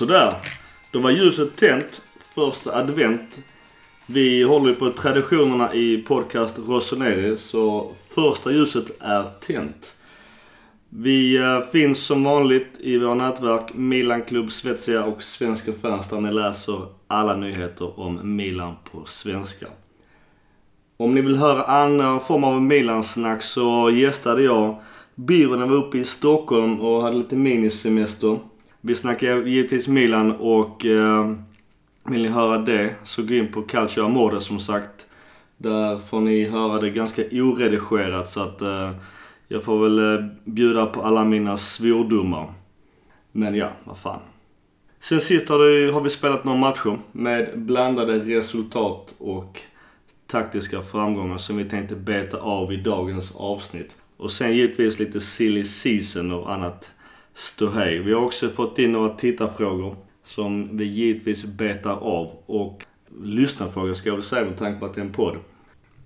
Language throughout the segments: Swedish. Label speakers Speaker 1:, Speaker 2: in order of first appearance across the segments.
Speaker 1: Sådär. Då var ljuset tänt. Första advent. Vi håller ju på traditionerna i podcast Rossoneri så första ljuset är tänt. Vi eh, finns som vanligt i våra nätverk Milan Club Svetsia och Svenska fans där ni läser alla nyheter om Milan på svenska. Om ni vill höra annan form av Milan-snack så gästade jag Byrån när var uppe i Stockholm och hade lite minisemester. Vi snackar givetvis Milan och eh, vill ni höra det så gå in på Calcio Amore som sagt. Där får ni höra det ganska oredigerat så att eh, jag får väl eh, bjuda på alla mina svordomar. Men ja, vad fan. Sen sist har, det, har vi spelat några matcher med blandade resultat och taktiska framgångar som vi tänkte beta av i dagens avsnitt. Och sen givetvis lite silly season och annat ståhej. Vi har också fått in några tittarfrågor som vi givetvis betar av. Och lyssnarfrågor ska jag väl säga med tanke på att det är en podd.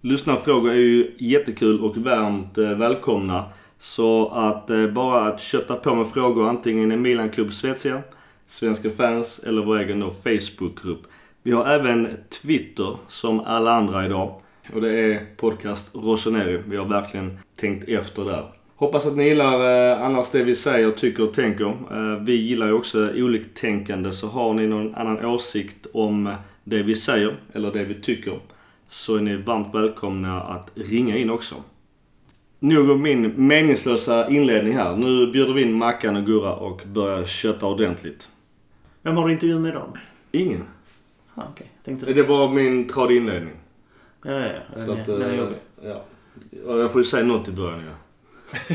Speaker 1: Lyssnarfrågor är ju jättekul och varmt eh, välkomna. Så att eh, bara att kötta på med frågor antingen i Milan Club Svezia, Svenska fans eller vår egen då Facebookgrupp. Vi har även Twitter som alla andra idag. Och det är podcast Rossoneri. Vi har verkligen tänkt efter där. Hoppas att ni gillar eh, annars det vi säger, tycker och tänker. Eh, vi gillar ju också oliktänkande så har ni någon annan åsikt om det vi säger eller det vi tycker så är ni varmt välkomna att ringa in också. Nog om min meningslösa inledning här. Nu bjuder vi in Mackan och Gurra och börjar kötta ordentligt.
Speaker 2: Vem har du intervju med idag?
Speaker 1: Ingen.
Speaker 2: Ah, okej. Tänkte
Speaker 1: Det var min tradig inledning.
Speaker 2: Ja, ja, ja. Den,
Speaker 1: Så
Speaker 2: är,
Speaker 1: att,
Speaker 2: den är
Speaker 1: eh,
Speaker 2: jobbig.
Speaker 1: Ja, Jag får ju säga något i början ja.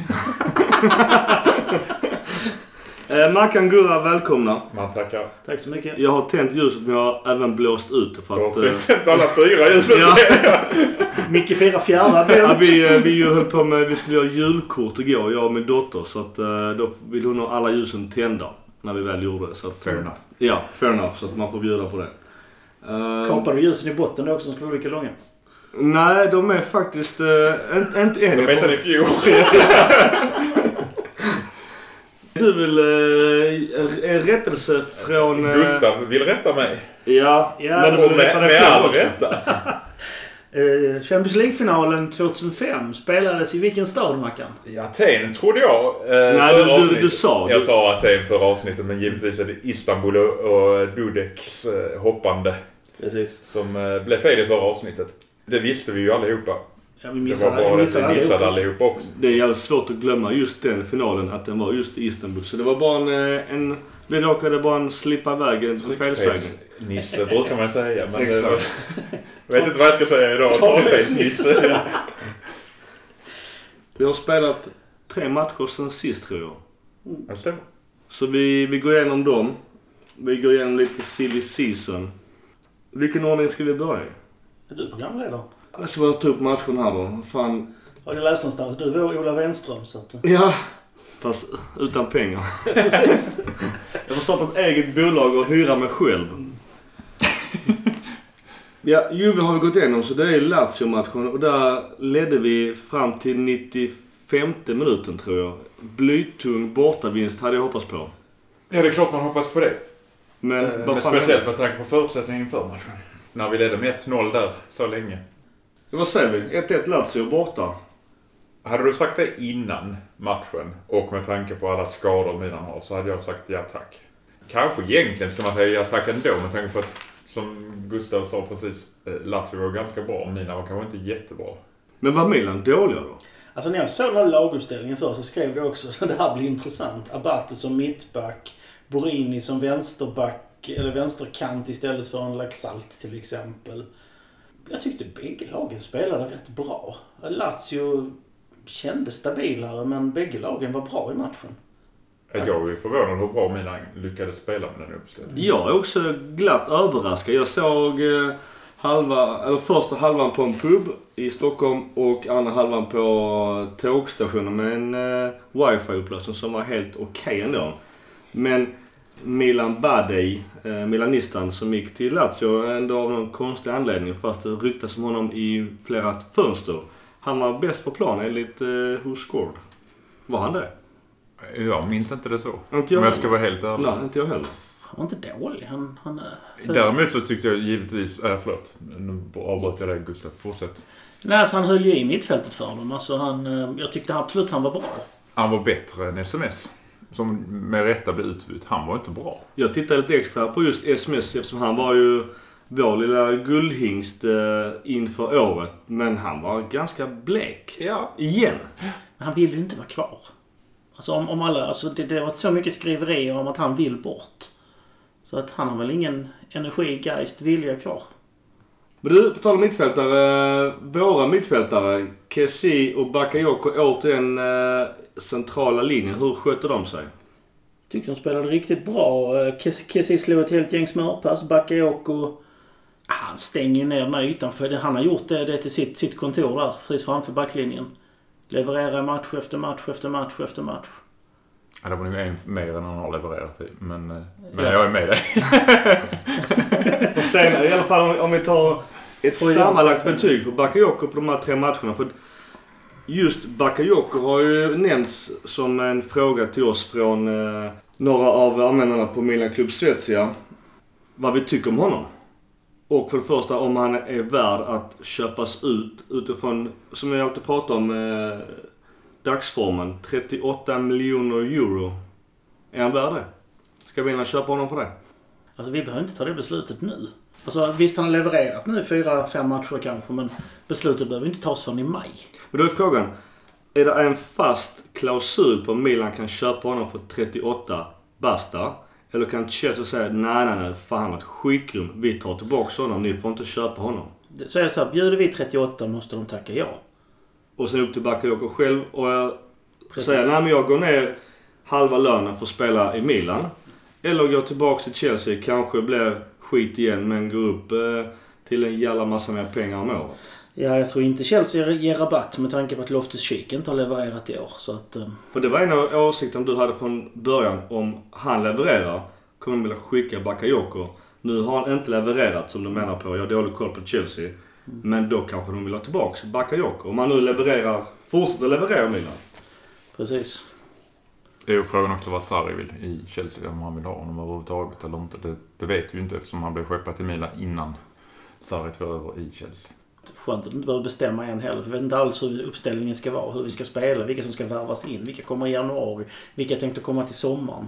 Speaker 1: Eh, Mackan Gurra, välkomna.
Speaker 3: Man tackar.
Speaker 2: Tack så mycket.
Speaker 1: Jag har tänt ljuset men jag har även blåst ut det för
Speaker 3: Du har
Speaker 1: att... eh,
Speaker 3: tänt alla fyra ljusen.
Speaker 1: Ja.
Speaker 2: Micke firar fjärde
Speaker 1: Ja,
Speaker 2: advent.
Speaker 1: vi, eh, vi höll på med, vi skulle göra julkort igår, jag och min dotter. Så att eh, då vill hon ha alla ljusen tända. När vi väl gjorde det. Så att,
Speaker 3: Fair enough.
Speaker 1: Ja, fair enough. Så att man får bjuda på det. Eh,
Speaker 2: Kapar du ljusen i botten då också som ska vara lika långa?
Speaker 1: Nej, de är faktiskt... Uh, inte, än.
Speaker 3: De är sedan i fjol.
Speaker 1: Du vill uh, en rättelse från... eh,
Speaker 3: Gustav vill rätta mig.
Speaker 1: Ja,
Speaker 2: Ja,
Speaker 1: men du vill
Speaker 3: med,
Speaker 1: rätta dig själv också.
Speaker 3: rätta.
Speaker 2: Eh, Champions League-finalen 2005 spelades i vilken stad, Mackan?
Speaker 3: I Aten trodde jag. Eh,
Speaker 1: Nej, du- du-
Speaker 3: avsnittet.
Speaker 1: du sa-
Speaker 3: Jag
Speaker 1: du-
Speaker 3: sa Aten förra avsnittet men givetvis är det Istanbul och, och Dudeks eh, hoppande
Speaker 2: Precis.
Speaker 3: som eh, blev fel i förra avsnittet. Det visste vi ju allihopa.
Speaker 2: Ja, vi
Speaker 3: Det var
Speaker 2: missade,
Speaker 3: bara
Speaker 2: vi
Speaker 3: att
Speaker 2: missade
Speaker 3: vi missade
Speaker 2: allihopa.
Speaker 3: allihopa också.
Speaker 1: Det är jävligt svårt att glömma just den finalen, att den var just i Istanbul. Så det var bara en... eh, en vi råkade bara en slippa iväg en felsägning.
Speaker 3: Nisse brukar man säga. Men
Speaker 1: Exakt.
Speaker 3: eh, jag vet inte vad jag ska säga idag. Torrfejsnisse.
Speaker 1: Vi har spelat tre matcher sen sist tror jag.
Speaker 3: Det stämmer.
Speaker 1: Så vi, vi går igenom dem. Vi går igenom lite silly season. Vilken ordning ska vi börja i?
Speaker 2: Är du programledare?
Speaker 1: Jag ska bara ta upp matchen här då. Fan.
Speaker 2: Har du läst någonstans? Du var Ola Wenström så att...
Speaker 1: Ja. Fast utan pengar.
Speaker 2: Precis.
Speaker 1: Jag får starta ett eget bolag och hyra mig själv. Ja, Juve har vi gått igenom så det är Lazio-matchen och där ledde vi fram till 95 minuten tror jag. Blytung bortavinst hade jag hoppats på.
Speaker 3: Ja, det är klart man hoppas på det.
Speaker 1: Men
Speaker 3: Eh, Men speciellt med tanke på förutsättningen inför matchen. När vi ledde med 1-0 där så länge.
Speaker 1: Vad säger vi? 1-1 Lazio borta.
Speaker 3: Hade du sagt det innan matchen och med tanke på alla skador Milan har så hade jag sagt ja tack. Kanske egentligen ska man säga ja tack ändå med tanke på att som Gustav sa precis, eh, Lazio var ganska bra. Milan var kanske inte jättebra.
Speaker 1: Men var Milan dåliga då?
Speaker 2: Alltså när jag såg den här laguppställningen först så skrev det också att det här blir intressant. Abate som mittback, Borini som vänsterback eller vänsterkant istället för en Laxalt till exempel. Jag tyckte bägge lagen spelade rätt bra. Lazio kändes stabilare men bägge lagen var bra i matchen.
Speaker 3: Jag är förvånad hur bra Milan lyckades spela med den uppställningen.
Speaker 1: Jag är också glatt överraskad. Jag såg eh, halva, eller första halvan på en pub i Stockholm och andra halvan på tågstationen med en eh, wifi-upplösning som var helt okej ändå. Men Milan Badej, eh, milanistan som gick till Lazio ändå av någon konstig anledning fast det ryktas om honom i flera fönster. Han var bäst på plan enligt eh, Who Scored. Var han det?
Speaker 3: Jag minns inte det så.
Speaker 1: Inte jag
Speaker 3: Om jag ska
Speaker 1: heller.
Speaker 3: vara helt ärlig.
Speaker 1: Nej, inte jag heller.
Speaker 2: var inte dålig. Han, han, för,
Speaker 3: Däremot så tyckte jag givetvis... Äh, förlåt. Nu avbröt jag dig Gustav. Fortsätt.
Speaker 2: nej, alltså, han höll ju i mittfältet för dem. Alltså, han, eh, jag tyckte absolut han var bra.
Speaker 3: Han var bättre än SMS. Som med rätta blev utbytt. Han var inte bra.
Speaker 1: Jag tittade lite extra på just SMS eftersom han var ju vår lilla guldhingst eh, inför året. Men han var ganska blek.
Speaker 3: Ja.
Speaker 1: Igen.
Speaker 2: Men han vill ju inte vara kvar. Alltså om, om alla, alltså det, det har varit så mycket skriverier om att han vill bort. Så att han har väl ingen energi, geist, vilja kvar.
Speaker 1: Men du, på tal om mittfältare. Våra mittfältare, Kessie och Bakayoko återigen eh, centrala linjen. Hur sköter de sig?
Speaker 2: Tyckte de spelade riktigt bra. Eh, Kes- Kessie slog ett helt gäng smörpass. Bakayoko... ah, Han stänger ner den här ytan. För det, han har gjort det, det till sitt, sitt kontor där. Precis framför backlinjen. Levererar match efter match efter match efter match.
Speaker 3: Ja, det var nog en mer än han har levererat i. Men, eh, men
Speaker 2: Ja.
Speaker 3: jag är med dig.
Speaker 1: Och sen i alla fall om, om vi tar ett sammanlagt betyg på Bakayoko på de här tre matcherna. För just Bakayoko har ju nämnts som en fråga till oss från eh, några av användarna på Milan Club Svezia. Vad vi tycker om honom. Och för det första om han är värd att köpas ut utifrån, som jag alltid pratar om, eh, dagsformen. 38 miljoner euro. Är han värd det? Ska Milan köpa honom för det?
Speaker 2: Alltså vi behöver inte ta det beslutet nu. Alltså visst han har levererat nu fyra, fem matcher kanske. Men beslutet behöver inte tas förrän i maj.
Speaker 1: Men då är frågan. Är det en fast klausul på Milan kan köpa honom för 38 basta? Eller kan Chelsea säga nej, nej, nej. Fan han varit skitgrym. Vi tar tillbaka honom. Ni får inte köpa honom.
Speaker 2: Så är det så här, bjuder vi 38 måste de tacka ja.
Speaker 1: Och sen upp till Bakayoko själv och säger nej men jag går ner halva lönen för att spela i Milan. Eller går tillbaka till Chelsea. Kanske blir skit igen men går upp eh, till en jävla massa mer pengar om året.
Speaker 2: Ja, jag tror inte Chelsea ger rabatt med tanke på att Loftus-Cheek inte har levererat i år. Så att... eh,
Speaker 1: För det var en av åsikterna du hade från början. Om han levererar kommer de vilja skicka Bakayoko. Nu har han inte levererat som du menar på. Jag har dålig koll på Chelsea. Men då kanske de vill ha tillbaka Bakayoko. Om han nu levererar, fortsätter leverera Milan.
Speaker 2: Precis.
Speaker 3: Det är ju frågan också vad Sarri vill i Chelsea. Om han vill ha honom överhuvudtaget eller inte. Det, det vet vi ju inte eftersom han blev skeppad till Milan innan Sarri tog över i Chelsea.
Speaker 2: Skönt att du inte behöver bestämma än heller. För vi vet inte alls hur uppställningen ska vara. Hur vi ska spela. Vilka som ska värvas in. Vilka kommer i januari. Vilka tänkte komma till sommaren.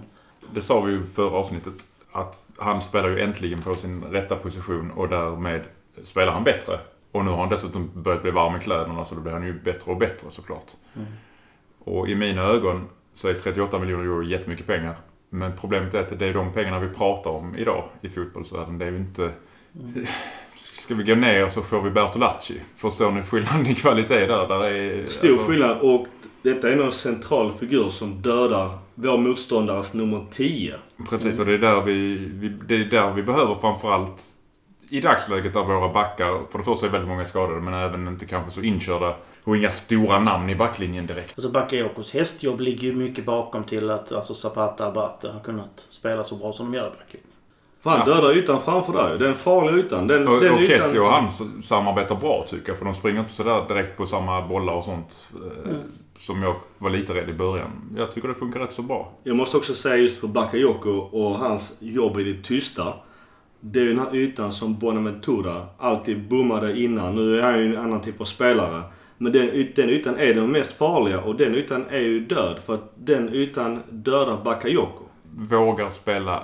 Speaker 3: Det sa vi ju förra avsnittet. Att han spelar ju äntligen på sin rätta position och därmed spelar han bättre. Och nu har han dessutom börjat bli varm i kläderna så då blir han ju bättre och bättre såklart.
Speaker 2: Mm.
Speaker 3: Och i mina ögon så är 38 miljoner euro jättemycket pengar. Men problemet är att det är de pengarna vi pratar om idag i fotbollsvärlden. Det är ju inte... Ska vi gå ner så får vi Bertolacci. Förstår ni skillnaden i kvalitet där? där är,
Speaker 1: Stor
Speaker 3: alltså-
Speaker 1: skillnad och detta är nog en central figur som dödar vår motståndares nummer 10.
Speaker 3: Precis, och det är där vi, vi, det är där vi behöver framförallt i dagsläget där våra backar, för det första är väldigt många skadade men även inte kanske så inkörda och inga stora namn i backlinjen direkt.
Speaker 2: Alltså Bakayokos hästjobb ligger ju mycket bakom till att alltså Zapata Abate har kunnat spela så bra som de gör i backlinjen.
Speaker 3: Absolut.
Speaker 1: dödar ytan framför dig. Den farliga ytan. Den,
Speaker 3: Och,
Speaker 1: den
Speaker 3: och
Speaker 1: ytan...
Speaker 3: Kessie och han samarbetar bra tycker jag för de springer inte sådär direkt på samma bollar och sånt eh,
Speaker 2: Mm.
Speaker 3: som jag var lite rädd i början. Jag tycker det funkar rätt så bra.
Speaker 1: Jag måste också säga just på Bakayoko och hans jobb i det tysta. Det är ju den här ytan som Bonaventura alltid bommade innan. Nu är han ju en annan typ av spelare. Men den, den ytan är den mest farliga och den ytan är ju död. För att den ytan dödar Bakayoko.
Speaker 3: Vågar spela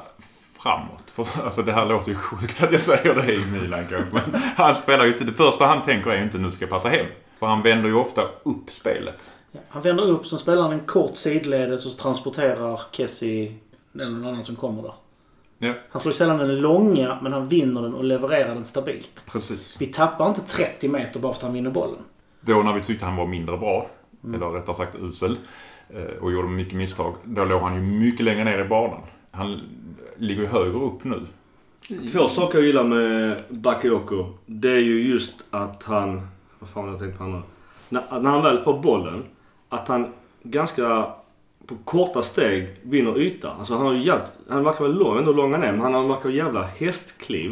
Speaker 3: framåt. För, alltså det här låter ju sjukt att jag säger det i Milan kanske. Men han spelar ju inte... Det första han tänker är ju inte nu ska jag passa hem. För han vänder ju ofta upp spelet.
Speaker 2: Ja, Han vänder upp, så spelar han en kort sidledes och transporterar Kessie eller någon annan som kommer där.
Speaker 3: Ja,
Speaker 2: Han slår sällan den långa, men han vinner den och levererar den stabilt.
Speaker 3: precis.
Speaker 2: Vi tappar inte 30 meter bara för att han vinner bollen.
Speaker 3: Då när vi tyckte han var mindre bra, eller rättare sagt usel, eh, och gjorde mycket misstag. Då låg han ju mycket längre ner i banan. Han ligger ju högre upp nu.
Speaker 1: Två saker jag gillar med Bakayoko. Det är ju just att han... Vad fan har jag tänkt på nu? När, när han väl får bollen. Att han ganska på korta steg vinner yta. Alltså han har ju jävligt, Han verkar vara lång, hur lång han är, men han verkar jävla hästkliv.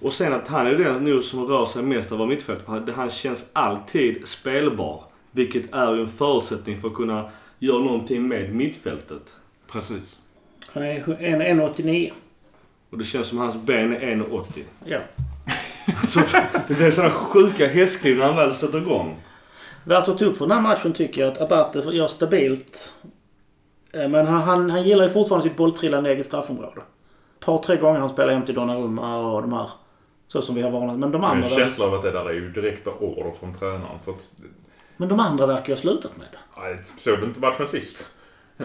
Speaker 1: Och sen att han är den nu som rör sig mest över mittfältet. Han- Han känns alltid spelbar. Vilket är ju en förutsättning för att kunna göra någonting med mittfältet.
Speaker 3: Precis.
Speaker 2: Han är 1,89.
Speaker 1: Och det känns som hans ben är 1,80.
Speaker 2: Ja.
Speaker 1: Så att det blir sådana sjuka hästkliv när han väl sätter igång.
Speaker 2: Värt att ta upp för den här matchen tycker jag att Abate gör stabilt. Eh, Men han, han, han gillar ju fortfarande sitt bolltrillande eget straffområde. Ett par, tre gånger han spelar hem till Donnarumma och de här. Så som vi har varnat. Men de andra,
Speaker 3: en känsla av att det där är ju direkta order från tränaren. För att,
Speaker 2: men de andra verkar ju ha slutat med det.
Speaker 3: nej, såg du inte matchen sist?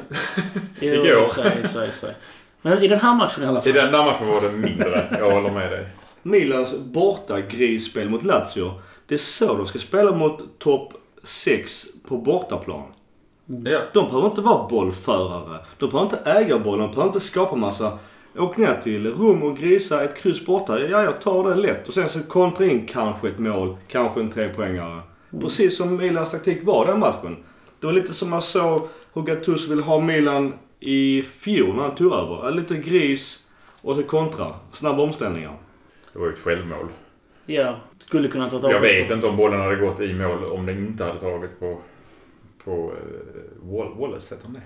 Speaker 2: Jo,
Speaker 3: Igår.
Speaker 2: i sig, i sig, i sig. Men i den här matchen i alla
Speaker 3: I
Speaker 2: fall.
Speaker 3: den där matchen var det mindre. Jag håller med dig.
Speaker 1: Milans borta grisspel mot Lazio. Det är så de ska spela mot topp 6 på bortaplan.
Speaker 3: Ja.
Speaker 1: De behöver inte vara bollförare. De behöver inte äga bollen. De behöver inte skapa massa. Åk ner till Rom och grisa ett kryss borta. Ja, jag tar det lätt. Och sen så kontra in kanske ett mål. Kanske en trepoängare. Precis som Milans taktik var den matchen. Det var lite som man såg hur Gattuso ville ha Milan i fjol när han tog över. Lite gris och så kontra. Snabba omställningar.
Speaker 3: Det var ju ett självmål.
Speaker 2: Ja, skulle kunna ta tag
Speaker 3: Jag vet inte om bollen hade gått i mål om den inte hade tagit på... På... Uh, Wall- Wallace heter han det?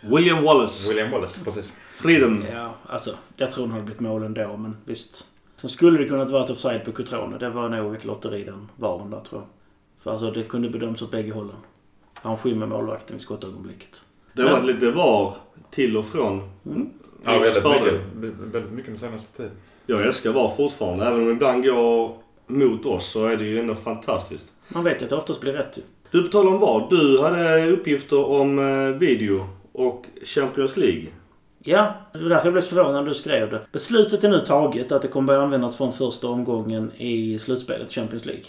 Speaker 1: William Wallace.
Speaker 3: William Wallace, precis.
Speaker 1: Freedom.
Speaker 2: Ja, alltså. Jag tror det hade blivit mål ändå, men visst. Sen skulle det kunnat vara ett offside på Cutrone. Det var nog ett lotteri den varen där tror jag. För alltså det kunde bedömts åt bägge hållen. Han skymmer målvakten i skottögonblicket.
Speaker 1: Det har varit lite var till och från.
Speaker 3: Ja, väldigt mycket, väldigt mycket den senaste tiden.
Speaker 1: Jag älskar VAR fortfarande. Även om det ibland går mot oss så är det ju ändå fantastiskt.
Speaker 2: Man vet ju att det oftast blir rätt ju.
Speaker 1: Du, på tal om VAR. Du hade uppgifter om eh, video och Champions League.
Speaker 2: Ja, det var därför jag blev så förvånad när du skrev det. Beslutet är nu taget att det kommer börja användas från första omgången i slutspelet Champions League.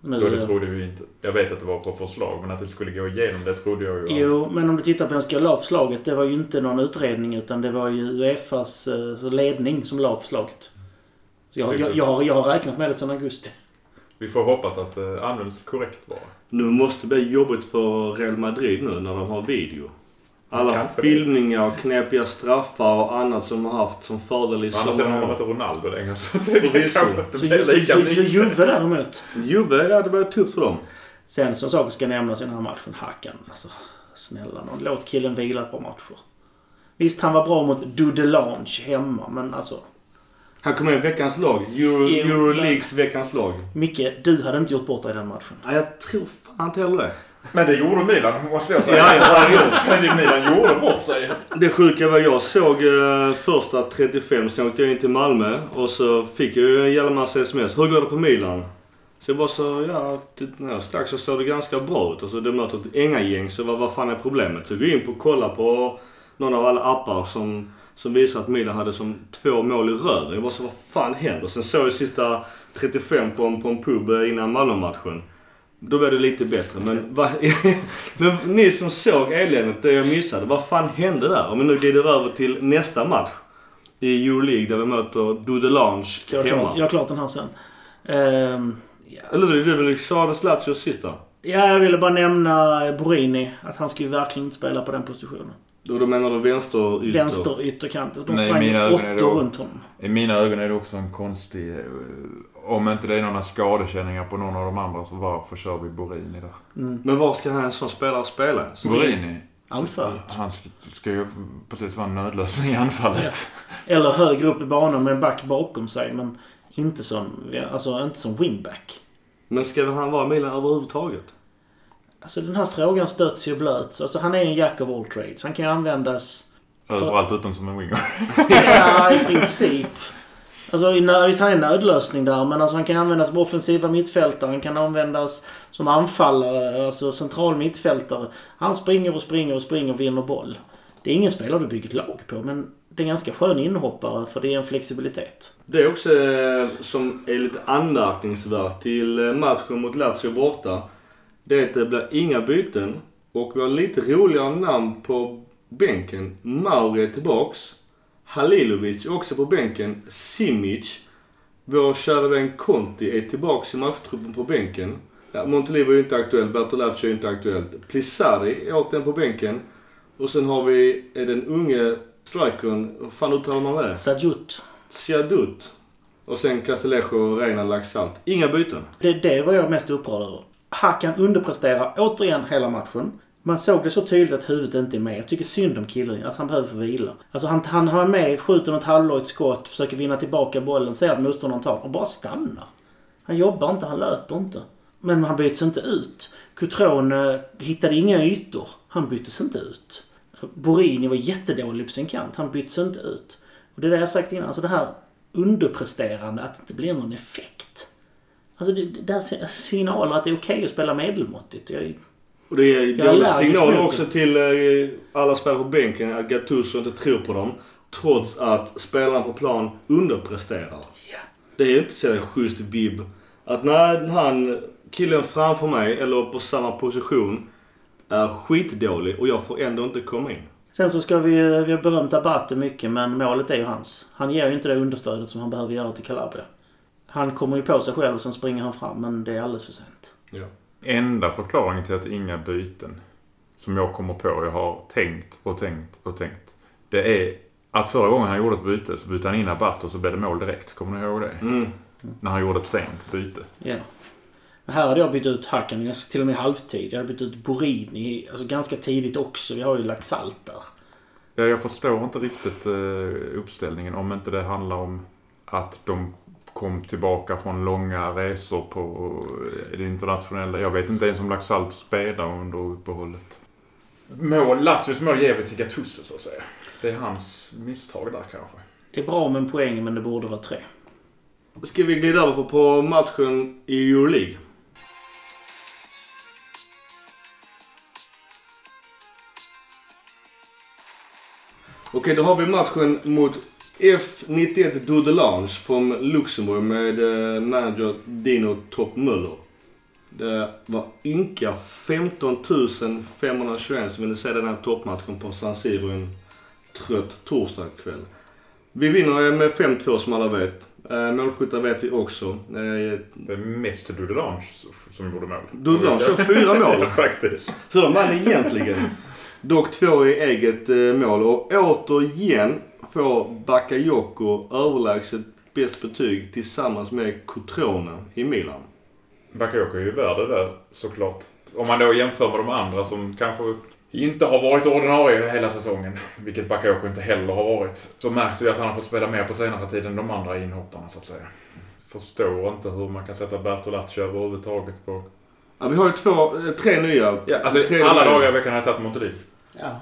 Speaker 2: Nu,
Speaker 3: Då det trodde vi inte. Jag vet att det var på förslag, men att det skulle gå igenom det trodde jag ju.
Speaker 2: Jo, men om du tittar på vem som la förslaget. Det var ju inte någon utredning utan det var ju Uefas eh, ledning som la förslaget. Så jag, jag, jag, har, jag har räknat med det sedan augusti.
Speaker 3: Vi får hoppas att det används korrekt bara.
Speaker 1: Nu måste det bli jobbigt för Real Madrid nu när de har video. Alla
Speaker 3: Kanske
Speaker 1: filmningar och knepiga straffar och annat som har haft som fördel i
Speaker 3: andra sidan har
Speaker 1: sommar.
Speaker 3: inte Ronaldo längre så det
Speaker 1: Förvisso.
Speaker 2: Så. Juve däremot.
Speaker 1: Juve, ja det var tufft för dem.
Speaker 2: Sen som saker ska nämnas i den här matchen, Hakan. Alltså, snälla nån. Låt killen vila på matcher. Visst, han var bra mot Dudelange hemma, men alltså.
Speaker 1: Han kom med i veckans lag. Euro, Euroleagues veckans lag.
Speaker 2: Micke, du hade inte gjort bort dig i den matchen.
Speaker 1: Ja, jag tror fan inte heller det.
Speaker 3: Men det gjorde Milan, måste jag säga.
Speaker 1: Ja, ja,
Speaker 3: Men Milan gjorde bort sig.
Speaker 1: Det sjuka var jag såg eh, första 35, sen åkte jag in till Malmö och så fick jag ju en jävla massa sms. Hur går det på Milan? Så jag bara så, ja, typ, när jag stack så såg det ganska bra ut. Alltså det möter ett Änga-gäng, så vad, vad fan är problemet? Så jag går in på och kollar på någon av alla appar som, som visar att Milan hade som två mål i röven. Jag bara så, vad fan händer? Sen såg jag sista 35 på en, på en pub eh, innan Malmö-matchen. Då blev det lite bättre. Men, va, men ni som såg eländet, det jag missade. Vad fan hände där? Om vi nu glider över till nästa match. I Euroleague där vi möter Dudelange
Speaker 2: Jag har
Speaker 1: hemma.
Speaker 2: klart, jag har klart den här sen. Ehm, ja,
Speaker 1: Eller det är väl Charles Lazios sista?
Speaker 2: ja, jag ville bara nämna Borini. Att han ju verkligen inte spela på den positionen.
Speaker 1: Och då menar du vänster ytter?
Speaker 2: Vänster ytterkant. De
Speaker 3: Nej,
Speaker 2: sprang
Speaker 3: mina ögon är
Speaker 2: åttor
Speaker 3: då-
Speaker 2: runt honom.
Speaker 3: I mina ögon är det också en konstig... Om inte det är några skadekänningar på någon av de andra så varför kör vi Borini där?
Speaker 1: Men var ska en sån spelare spela? Så
Speaker 3: Borini?
Speaker 2: Anfallet.
Speaker 3: Han ska, ska ju precis vara en nödlösning i anfallet.
Speaker 2: Eller högre upp i banan med en back bakom sig. Men inte som, alltså, inte som wingback.
Speaker 1: Men ska han vara Milan överhuvudtaget?
Speaker 2: Alltså den här frågan stöts ju och blöts. Alltså han är en jack of all trades. Han kan ju användas...
Speaker 3: Överallt utom som en winger.
Speaker 2: Ja, i princip. Alltså visst han är en nödlösning där men alltså han kan användas som offensiva mittfältare. Han kan användas som anfallare, alltså central mittfältare. Han springer och springer och springer och vinner boll. Det är ingen spelare du bygger ett lag på men det är en ganska skön inhoppare för det är en flexibilitet.
Speaker 1: Det är också eh, som är lite anmärkningsvärt till eh, matchen mot Lazio borta. Det är att det blir inga byten och vi har lite roligare namn på bänken. Mauri är tillbaks. Halilovic är också på bänken. Simic. Vår kära vän Conti är tillbaks i matchtruppen på bänken. Ja, Montelivo är inte aktuellt, Bertolacci är inte aktuellt. Plissari är återigen på bänken. Och sen har vi den unge strikern, vad fan uttalar man det?
Speaker 2: Sajut.
Speaker 1: Siadut. Och sen Castellejo och Reina lagt salt. Inga byten.
Speaker 2: Det, det var jag mest upprörd över. Hakan underpresterar återigen hela matchen. Man såg det så tydligt att huvudet inte är med. Jag tycker synd om killen. Alltså han behöver få vila. Alltså han, han har med, skjuter något halvlojt skott, försöker vinna tillbaka bollen, ser att motståndaren tar och bara stannar. Han jobbar inte, han löper inte. Men han byts inte ut. Cutrone eh, hittade inga ytor. Han byttes inte ut. Borini var jättedålig på sin kant. Han byttes inte ut. Och det är det jag sagt innan. Alltså det här underpresterande, att det inte blir någon effekt. Alltså det, det här alltså signaler att det är okej okay att spela medelmåttigt. Jag,
Speaker 1: och det är dåliga signaler också till eh, alla spelare på bänken att Gattuso inte tror på dem. Trots att spelarna på plan underpresterar.
Speaker 2: Ja.
Speaker 1: Det är inte så schysst vibb. Att när han, killen framför mig eller på samma position är skitdålig och jag får ändå inte komma in.
Speaker 2: Sen så ska vi vi har berömt Abate mycket men målet är ju hans. Han ger ju inte det understödet som han behöver göra till Calabria. Han kommer ju på sig själv och sen springer han fram men det är alldeles för sent.
Speaker 1: Ja.
Speaker 3: Enda förklaringen till att inga byten som jag kommer på, jag har tänkt och tänkt och tänkt. Det är att förra gången han gjorde ett byte så bytte han in Abate och så blev det mål direkt. Kommer ni ihåg det?
Speaker 1: Mm.
Speaker 3: När han gjorde ett sent byte.
Speaker 2: Ja. Men här hade jag bytt ut Hakan, till och med halvtid. Jag hade bytt ut Borini, alltså ganska tidigt också. Vi har ju lagt salt där.
Speaker 3: Ja, jag förstår inte riktigt uh, uppställningen om inte det handlar om att de kom tillbaka från långa resor på det internationella. Jag vet inte ens om Laxalt spelade under uppehållet. Mål, Lazios mål ger vi till Gattuso så att säga. Det är hans misstag där kanske.
Speaker 2: Det är bra med en poäng men det borde vara tre.
Speaker 1: Ska vi glida över på matchen i Euroleague? Okej, då har vi matchen mot F91 Dudelange från Luxemburg med eh, manager Dino Topp Möller. Det var ynka 15 521 som ville se den här toppmatchen på San Siro en trött torsdagskväll. Vi vinner med 5-2 som alla vet. Eh, målskyttar vet vi också. Eh,
Speaker 3: det är mest Dudelange som gjorde mål.
Speaker 1: Dudelange har fyra mål.
Speaker 3: Faktiskt.
Speaker 1: Så de vann egentligen. Dock två i eget eh, mål. Och återigen får Bakayoko överlägset bäst betyg tillsammans med Cotrone i Milan.
Speaker 3: Bakayoko är ju värd det där såklart. Om man då jämför med de andra som kanske inte har varit ordinarie hela säsongen, vilket Bakayoko inte heller har varit, så märks det att han har fått spela mer på senare tid än de andra inhopparna så att säga. Förstår inte hur man kan sätta Bertolacci överhuvudtaget på...
Speaker 1: Ja, vi har ju två, eh, tre nya.
Speaker 3: Ja, alltså
Speaker 1: tre
Speaker 3: alla
Speaker 1: nya.
Speaker 3: dagar i veckan har jag tagit Monteliv.
Speaker 2: Ja.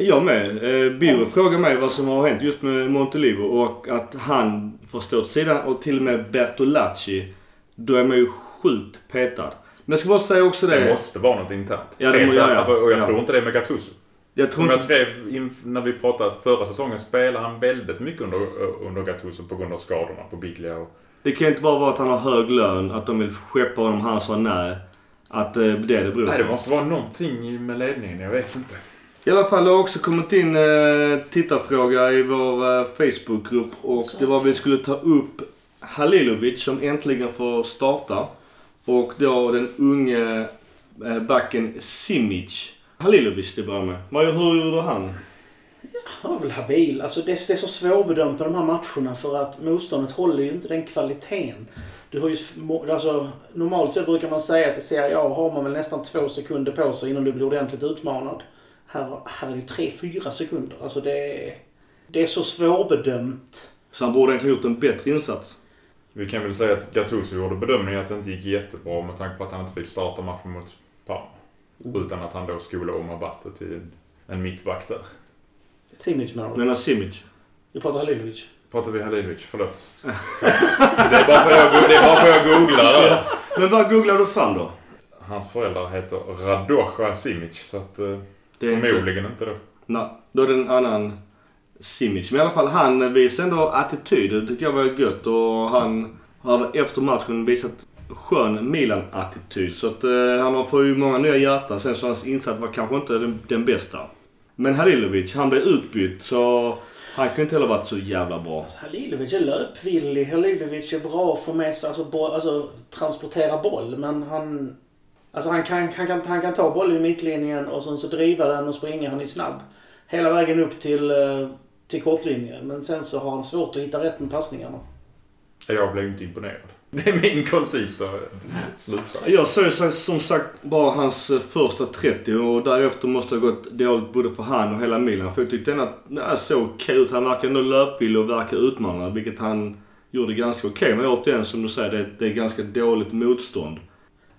Speaker 1: Jag med. Eh, Biro frågar mig vad som har hänt just med Montelivo och att han får stå åt sidan och till och med Bertolacci. Då är man ju sjukt petad. Men jag ska bara säga också det.
Speaker 3: Det måste vara något internt.
Speaker 1: Ja, det må- ja, ja.
Speaker 3: alltså, och jag
Speaker 1: Ja.
Speaker 3: tror inte det är med Gattuso.
Speaker 1: Jag tror
Speaker 3: Som jag skrev när vi pratade att förra säsongen spelade han väldigt mycket under, under Gattuso på grund av skadorna på Biglia. Och,
Speaker 1: Det kan ju inte bara vara att han har hög lön, att de vill skeppa honom, han sa nej. Att eh, det är det beror
Speaker 3: nej, det måste vara någonting med ledningen. Jag vet inte.
Speaker 1: I alla fall, det har också kommit in eh, tittarfråga i vår eh, Facebookgrupp och det var vi skulle ta upp Halilovic som äntligen får starta. Och då den unge eh, backen Simic. Halilovic till att börja med. Vad, hur gjorde han?
Speaker 2: Han var väl habil. Alltså det, det är så svårbedömt med de här matcherna för att motståndet håller ju inte den kvaliteten. Du har ju, må- alltså, normalt sett brukar man säga att i Serie A har man väl nästan två sekunder på sig innan du blir ordentligt utmanad. Här, här är det ju tre, fyra sekunder. Alltså det är, det är så svårbedömt.
Speaker 1: Så han borde egentligen gjort en bättre insats.
Speaker 3: Vi kan väl säga att Gattuso gjorde bedömningen att det inte gick jättebra med tanke på att han inte fick starta matchen mot Parma. Utan att han då skolade om Abate till en, en mittback där.
Speaker 2: Simic menar du?
Speaker 1: Men Simic.
Speaker 2: Vi pratar Halilovic.
Speaker 3: Pratar vi Halilovic? Förlåt. det, är bara för jag, det är bara för jag googlar.
Speaker 1: Men vad googlar du fram då?
Speaker 3: Hans föräldrar heter Radoja Simic. Så att eh,
Speaker 1: Det är inte...
Speaker 3: förmodligen inte då.
Speaker 1: Nej, då är det en annan Simic. Men i alla fall han visade ändå attityd. Det tyckte jag var gött. Och han har efter matchen visat skön Milan-attityd. Så att eh, han har fått ju många nya hjärtan. Sen så hans insats var kanske inte den, den bästa. Men Halilovic, han blev utbytt så han kunde inte heller varit så jävla bra.
Speaker 2: Alltså, Halilovic är löpvillig. Halilovic är bra att få med sig, alltså, bo, alltså transportera boll. Men han... Alltså han kan, han, kan, han kan ta bollen i mittlinjen och sen så driva den och springa. Han är snabb. Hela vägen upp till, eh, till kortlinjen. Men sen så har han svårt att hitta rätt med passningarna.
Speaker 3: Jag blev inte imponerad. Det är min koncisa slutsats.
Speaker 1: Jag såg som sagt bara hans eh, första 30 och därefter måste det ha gått dåligt både för han och hela Milan. För jag tyckte ändå att det såg okej ut. Han verkar ändå löpvillig och verkar utmanande, vilket han gjorde ganska okej. Men återigen, som du säger, det, det är ganska dåligt motstånd.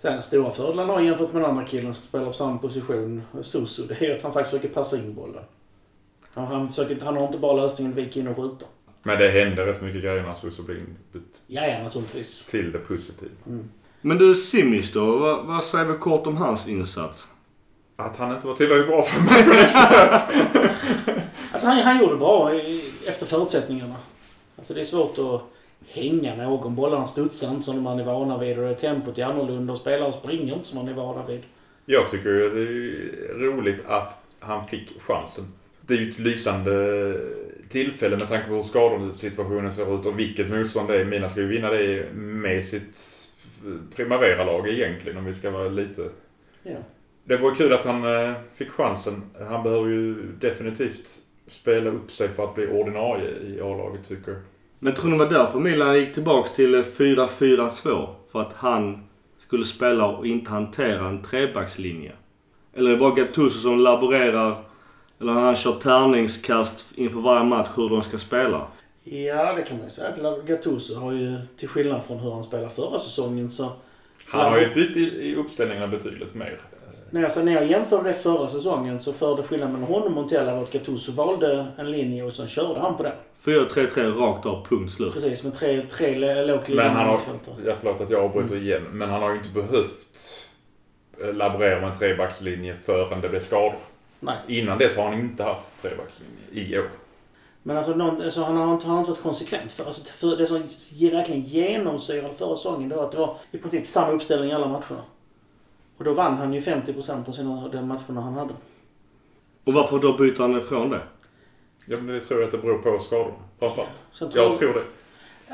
Speaker 2: Sen stora fördelen han har jämfört med den andra killen som spelar på samma position, Susu, det är att han faktiskt försöker passa in bollen. Han, han, försöker, han har inte bara lösningen vika in och skjuta.
Speaker 3: Men det hände rätt mycket grejer när Suso blev inbytt
Speaker 2: Ja, ja, naturligtvis.
Speaker 3: till det positiva.
Speaker 1: Men du, Simic då? Vad, vad säger vi kort om hans insats?
Speaker 3: Att han inte var tillräckligt bra för matchen efteråt.
Speaker 2: Alltså han, han gjorde bra efter förutsättningarna. Alltså det är svårt att hänga någon. Bollarna studsar inte som man är vana vid och tempot är annorlunda och spelare springer inte som man är vana vid.
Speaker 3: Jag tycker det är roligt att han fick chansen. Det är ju ett lysande tillfälle med tanke på hur skadesituationen ser ut och vilket motstånd det är. Milan ska ju vinna det med sitt Primavera-lag egentligen om vi ska vara lite...
Speaker 2: Ja.
Speaker 3: Det var kul att han eh, fick chansen. Han behöver ju definitivt spela upp sig för att bli ordinarie i A-laget tycker jag.
Speaker 1: Men tror ni det var därför Milan gick tillbaks till 4-4-2? För att han skulle spela och inte hantera en trebackslinje? Eller är det bara Gattuso som laborerar, eller han kör tärningskast inför varje match hur de ska spela?
Speaker 2: Ja, det kan man ju säga. att Gattuso har ju, till skillnad från hur han spelade förra säsongen, så...
Speaker 3: Han har ju bytt i, i uppställningarna betydligt mer.
Speaker 2: När jag, när jag jämförde det förra säsongen så förde skillnaden mellan honom och Montella var att Gattuso valde en linje och sen körde han på den.
Speaker 1: 4-3-3 rakt av, punkt slut.
Speaker 2: Precis, med tre, tre lågt
Speaker 3: Men han har,
Speaker 2: mittfältare.
Speaker 3: jag förlåt att jag avbryter igen, men han har ju inte behövt eh, laborera med en trebackslinje förrän det blev skador.
Speaker 2: Nej.
Speaker 3: Innan dess har han inte haft trebackslinje i år.
Speaker 2: Men alltså, någon, alltså han, har inte, han har inte varit konsekvent. För, alltså, för det som ge- verkligen genomsyrade förra säsongen det var att det var i princip samma uppställning i alla matcherna. Och då vann han ju 50% av sina, de matcherna han hade.
Speaker 1: Och varför då byter han ifrån det?
Speaker 3: Ja, men det tror jag att det beror på skador. Framförallt.
Speaker 2: Tror
Speaker 3: Jag tror det.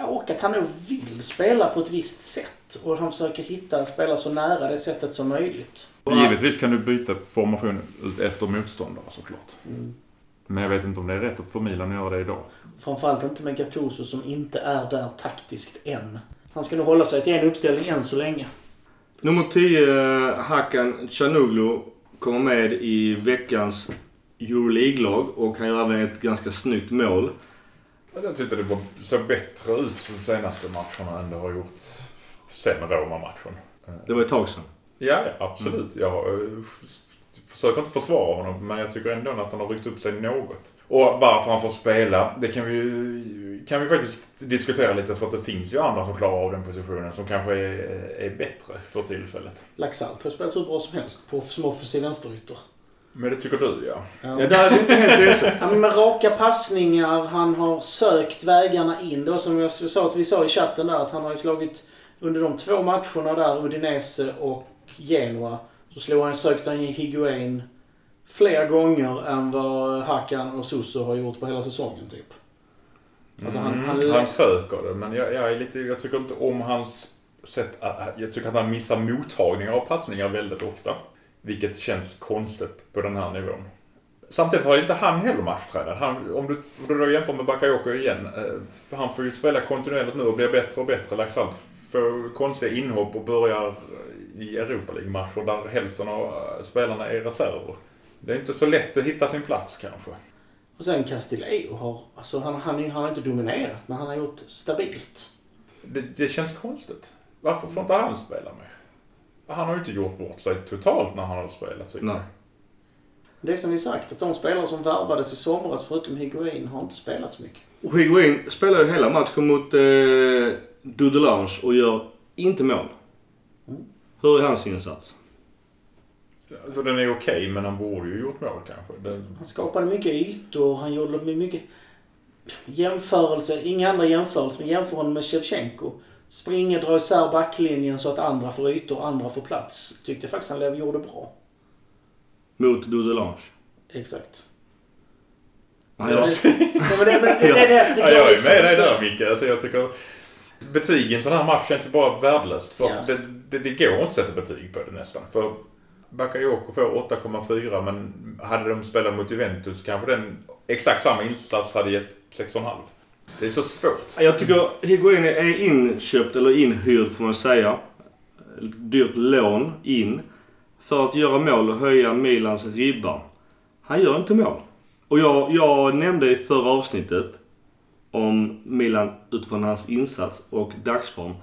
Speaker 2: Och att han nog vill spela på ett visst sätt. Och han försöker hitta, spela så nära det sättet som möjligt.
Speaker 3: Givetvis kan du byta formation ut efter motståndare såklart.
Speaker 2: Mm.
Speaker 3: Men jag vet inte om det är rätt för Milan att göra det idag.
Speaker 2: Framförallt inte med Gattuso som inte är där taktiskt än. Han ska nog hålla sig till en uppställning än så länge.
Speaker 1: Nummer 10, Hakan Canoglu, kommer med i veckans Euroleague-lag och han gör även ett ganska snyggt mål.
Speaker 3: Jag tyckte det var, såg bättre ut de senaste matcherna än det har gjort sen Roma-matchen.
Speaker 1: Det var ett tag sedan.
Speaker 3: Ja, absolut. Jag eh, försöker inte försvara honom, men jag tycker ändå att han har ryckt upp sig något. Och varför han får spela, det kan vi kan vi faktiskt diskutera lite för att det finns ju andra som klarar av den positionen som kanske är, är bättre för tillfället.
Speaker 2: Laxalt har spelat hur bra som helst på som offensiv vänsterytter.
Speaker 3: Men det tycker du ja.
Speaker 2: Ja.
Speaker 1: Ja, där är vi inte helt.
Speaker 2: Ja, men med raka passningar, han har sökt vägarna in. Då som jag sa att vi sa i chatten där att han har ju slagit under de två matcherna där, Udinese och Genoa, så slog han, sökte han i Higuain fler gånger än vad Hakan och Suso har gjort på hela säsongen typ. Alltså, han-
Speaker 3: Mm,
Speaker 2: han-
Speaker 3: han söker det, men jag, jag, är lite, jag tycker inte om hans sätt att, Jag tycker att han missar mottagningar av passningar väldigt ofta. Vilket känns konstigt på den här nivån. Samtidigt har ju inte han heller matchtränat. Han, om, du, om du då jämför med Bakayoko igen. Eh, han får ju spela kontinuerligt nu och blir bättre och bättre. Laxalt får konstiga inhopp och börjar i Europa League-matcher där hälften av eh, spelarna är reserver. Det är inte så lätt att hitta sin plats kanske.
Speaker 2: Och sen Castillejo har, alltså han, han, han har inte dominerat, men han har gjort stabilt.
Speaker 3: Det, det känns konstigt. Varför får inte han spela mer? Han har ju inte gjort bort sig totalt när han har spelat tycker
Speaker 1: Nej.
Speaker 3: jag.
Speaker 2: Det är som vi sagt, att de spelare som värvades i somras, förutom Higuain, har inte spelat så mycket.
Speaker 1: Och Higuain spelar ju hela matchen mot eh, Dudelange och gör inte mål. Hur är hans insats?
Speaker 3: Så den är okej, men han borde ju gjort mål kanske. Det,
Speaker 2: Han skapade mycket ytor, han gjorde mycket jämförelse, inga andra jämförelser, men jämför honom med Shevchenko. Springer, drar isär backlinjen så att andra får ytor, andra får plats. Tyckte faktiskt han lev- gjorde bra.
Speaker 1: Mot Dudelange.
Speaker 2: Exakt. Ja,
Speaker 3: jag är
Speaker 2: liksom
Speaker 3: med dig där Micke. Alltså, jag tycker betyg i sån här match känns bara värdelöst. För
Speaker 2: Ja.
Speaker 3: det, det, det går inte att sätta betyg på det nästan. För Bakayoko får 8,4 men hade de spelat mot Juventus kanske den exakt samma insats hade gett 6,5. Det är så svårt.
Speaker 1: Jag tycker Higuain är inköpt, eller inhyrd får man säga. Dyrt lån in. För att göra mål och höja Milans ribba. Han gör inte mål. Och jag, jag nämnde i förra avsnittet om Milan utifrån hans insats och dagsform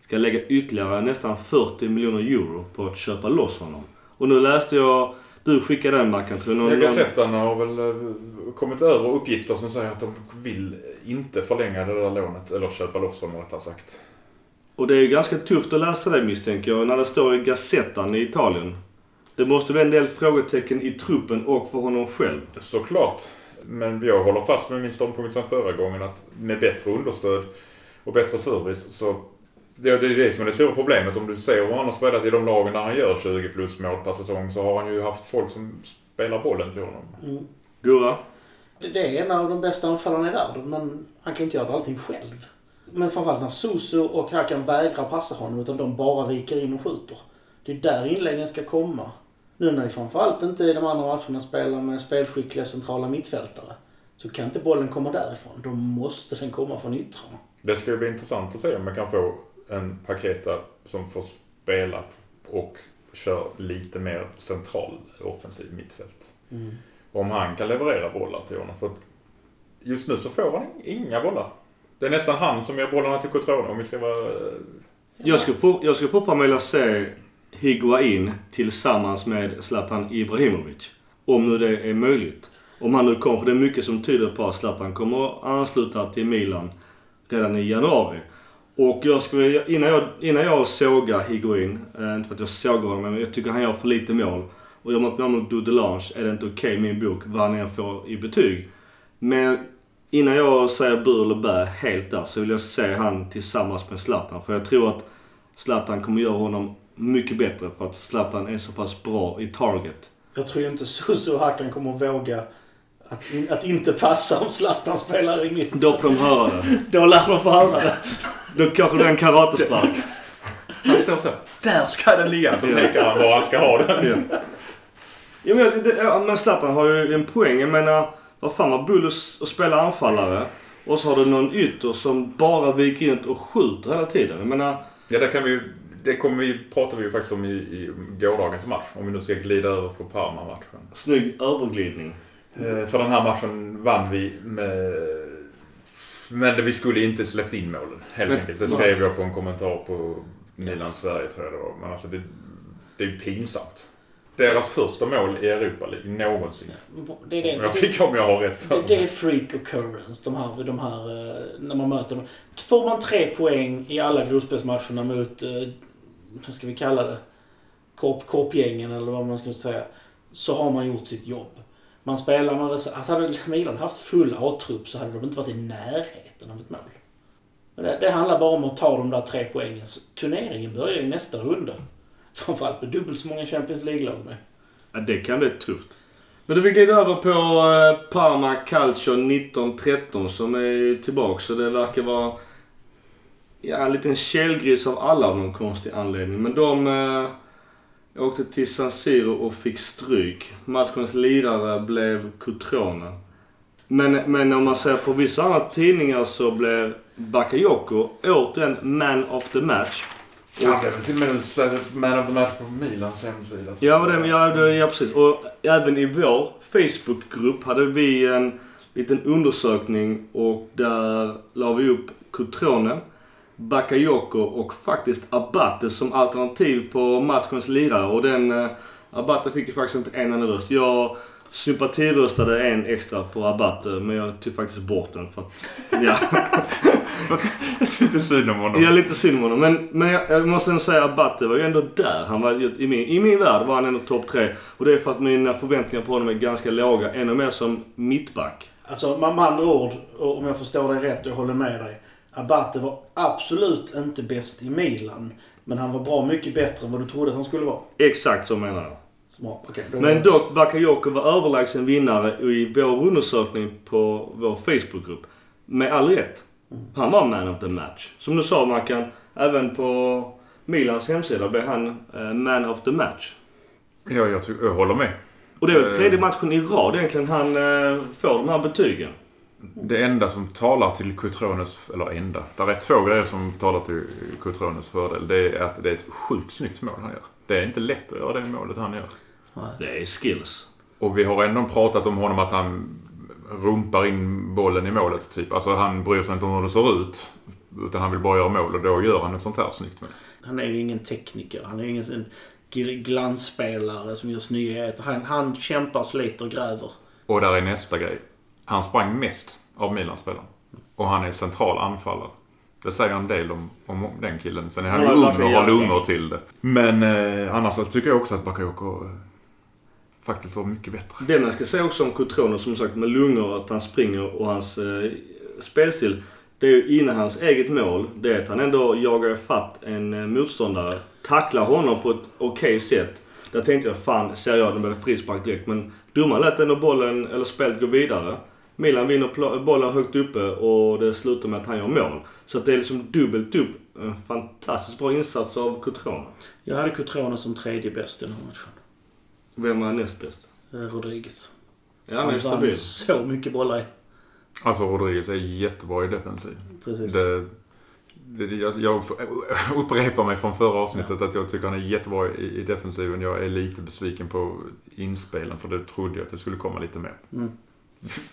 Speaker 1: ska lägga ytterligare nästan 40 miljoner euro på att köpa loss honom. Och nu läste jag, du skickade den Mackan tror någon-
Speaker 3: Gazettan har väl eh, kommit över uppgifter som säger att de vill inte förlänga det där lånet. Eller köpa loss honom rättare sagt.
Speaker 1: Och det är ju ganska tufft att läsa det misstänker jag, när det står i Gazettan i Italien. Det måste bli en del frågetecken i truppen och för honom själv.
Speaker 3: Såklart. Men jag håller fast med min ståndpunkt som förra gången att med bättre understöd och bättre service så det det är det som är det stora problemet. Om du ser hur han har spelat i de lagen där han gör 20 plus mål per säsong så har han ju haft folk som spelar bollen till honom.
Speaker 2: Mm.
Speaker 1: Gurra?
Speaker 2: Det det är en av de bästa anfallarna i världen, men han kan inte göra allting själv. Men framförallt när Susu och Hakan vägrar passa honom, utan de bara viker in och skjuter. Det är där inläggen ska komma. Nu när vi framförallt inte i de andra matcherna spelar med spelskickliga centrala mittfältare, så kan inte bollen komma därifrån. Då måste den komma från yttrarna.
Speaker 3: Det ska ju bli intressant att se om man kan få en Paketa som får spela och kör lite mer central offensiv mittfält. Om han kan leverera bollar till honom. För just nu så får han inga bollar. Det är nästan han som ger bollarna till Cotrone om vi ska vara... eh,
Speaker 1: Jag skulle, for, jag skulle fortfarande vilja se Higuain tillsammans med Zlatan Ibrahimovic. Om nu det är möjligt. Om han nu kommer, för det är mycket som tyder på att Zlatan kommer att ansluta till Milan redan i januari. Och jag skulle, innan jag, innan jag sågar Higuain, eh, inte för att jag sågar honom, men jag tycker han gör för lite mål. Och gör man ett mål mot Dudelange är det inte okej i min bok vad han än får i betyg. Men innan jag säger bu eller bä helt där så vill jag se han tillsammans med Zlatan. För jag tror att Zlatan kommer göra honom mycket bättre för att Zlatan är så pass bra i target.
Speaker 2: Jag tror ju inte Susu och Hakan kommer att våga att, in, att inte passa om Zlatan spelar i mitten.
Speaker 1: Då får de höra det.
Speaker 2: Då lär de få höra det.
Speaker 1: Då kanske det är en karatespark.
Speaker 3: Han står så. Där ska den ligga! Så pekar han var han ska ha den.
Speaker 1: Ja. Ja, men, det, men Zlatan har ju en poäng. Jag menar, vad fan var Bullus att spela anfallare och så har du någon ytter som bara viker in och skjuter hela tiden. Jag menar,
Speaker 3: Ja, det kan vi. Det kommer vi, pratar vi ju faktiskt om i, i gårdagens match. Om vi nu ska glida över på Parma-matchen.
Speaker 1: snygg överglidning.
Speaker 3: Eh, För den här matchen vann vi med... Men vi skulle inte släppt in målen, helt
Speaker 1: Men-
Speaker 3: enkelt. Det skrev jag på en kommentar på Milan Sverige, tror jag det var. Men alltså, det, det är ju pinsamt. Deras första mål i Europa League någonsin.
Speaker 2: Det är det.
Speaker 3: Jag fick om jag har rätt för
Speaker 2: det, det är freak occurrence, de här, de här, eh, när man möter dem. Får man tre poäng i alla gruppspelsmatcherna mot, eh, vad ska vi kalla det, korp, korpgängen eller vad man ska säga, så har man gjort sitt jobb. Man spelar alltså med reserv- Hade Milan haft full A-trupp så hade de inte varit i närheten av ett mål. Men det, det handlar bara om att ta de där tre poängen. Turneringen börjar i nästa runda. Framförallt med dubbelt så många Champions League-lag med.
Speaker 1: Ja, det kan bli tufft. Men du, vi glider över på eh, Parma Calcio 1913 som är tillbaka. Så det verkar vara ja, en liten källgris av alla av någon konstig anledning. Men de eh, eh, åkte till San Siro och fick stryk. Matchens lirare blev Cotrone. Men, men om man ser på vissa andra tidningar så blev Bakayoko återigen man of the match.
Speaker 3: Han blev väl till och med man of the match på Milans hemsida.
Speaker 1: Ja, det, ja, det, ja, precis. Och även i vår Facebookgrupp hade vi en liten undersökning och där la vi upp Cotrone, Bakayoko och faktiskt Abate som alternativ på matchens lirare. Och den eh, Abate fick ju faktiskt inte en enda röst. Jag sympatiröstade en extra på Abate men jag tog faktiskt bort den för att... Ja.
Speaker 3: Jag tyckte synd om honom.
Speaker 1: Jag är lite synd om honom. Men, men jag, jag måste ändå säga att Batte var ju ändå där. Han var, i, min, I min värld var han ändå topp tre. Och det är för att mina förväntningar på honom är ganska låga. Ännu mer som mittback.
Speaker 2: Alltså med andra ord, och om jag förstår dig rätt och jag håller med dig. Abate var absolut inte bäst i Milan. Men han var bra mycket bättre än vad du trodde att han skulle vara.
Speaker 1: Exakt så menar jag.
Speaker 2: Smart. Är
Speaker 1: Men
Speaker 2: jag-
Speaker 1: dock, Bakayoko var överlägsen vinnare i vår undersökning på vår Facebookgrupp. Med all rätt. Han var man of the match. Som du sa Mackan, även på Milans hemsida blev han eh, man of the match.
Speaker 3: Ja, jag, jag håller med.
Speaker 1: Och det är väl
Speaker 3: Eh.
Speaker 1: tredje matchen i rad egentligen han eh, får de här betygen.
Speaker 3: Det enda som talar till Cutrones, eller enda, där är två grejer som talar till Cutrones fördel. Det är att det är ett sjukt snyggt mål han gör. Det är inte lätt att göra det målet han gör.
Speaker 1: Det är skills.
Speaker 3: Och vi har ändå pratat om honom att han rumpar in bollen i målet typ. Alltså han bryr sig inte om hur det ser ut. Utan han vill bara göra mål och då gör han ett sånt här snyggt mål.
Speaker 2: Han är ju ingen tekniker. Han är ju ingen glansspelare som gör snyggheter. Han, han kämpar, sliter och gräver.
Speaker 3: Och där är nästa grej. Han sprang mest av Milan-spelaren. Och han är central anfallare. Det säger en del om, om den killen. Sen är han ju ung och har lungor till det. Men eh, annars så tycker jag också att Bakayoko eh, faktiskt var mycket bättre.
Speaker 1: Det man ska säga också om Cotrone som sagt med lungor, att han springer och hans eh, spelstil. Det är ju innan hans eget mål. Det är att han ändå jagar fatt en eh, motståndare. Tacklar honom på ett okej sätt. Där tänkte jag fan, ser jag den blev det frispark direkt. Men domaren lät ändå bollen, eller spelet gå vidare. Milan vinner bollen högt uppe och det slutar med att han gör mål. Så att det är liksom dubbelt upp. En fantastiskt bra insats av Cotrone.
Speaker 2: Jag hade Cutrone som tredje bäst i den här matchen.
Speaker 1: Vem är näst bäst?
Speaker 2: Eh, Rodriguez.
Speaker 1: Ja, han är
Speaker 2: han
Speaker 1: stabil.
Speaker 2: vann så mycket bollar i.
Speaker 3: Alltså Rodriguez är jättebra i defensiv.
Speaker 2: Precis.
Speaker 3: Det, det, jag, jag upprepar mig från förra avsnittet att jag tycker han är jättebra i, i defensiven. Jag är lite besviken på inspelen för det trodde jag att det skulle komma lite mer.
Speaker 2: Mm.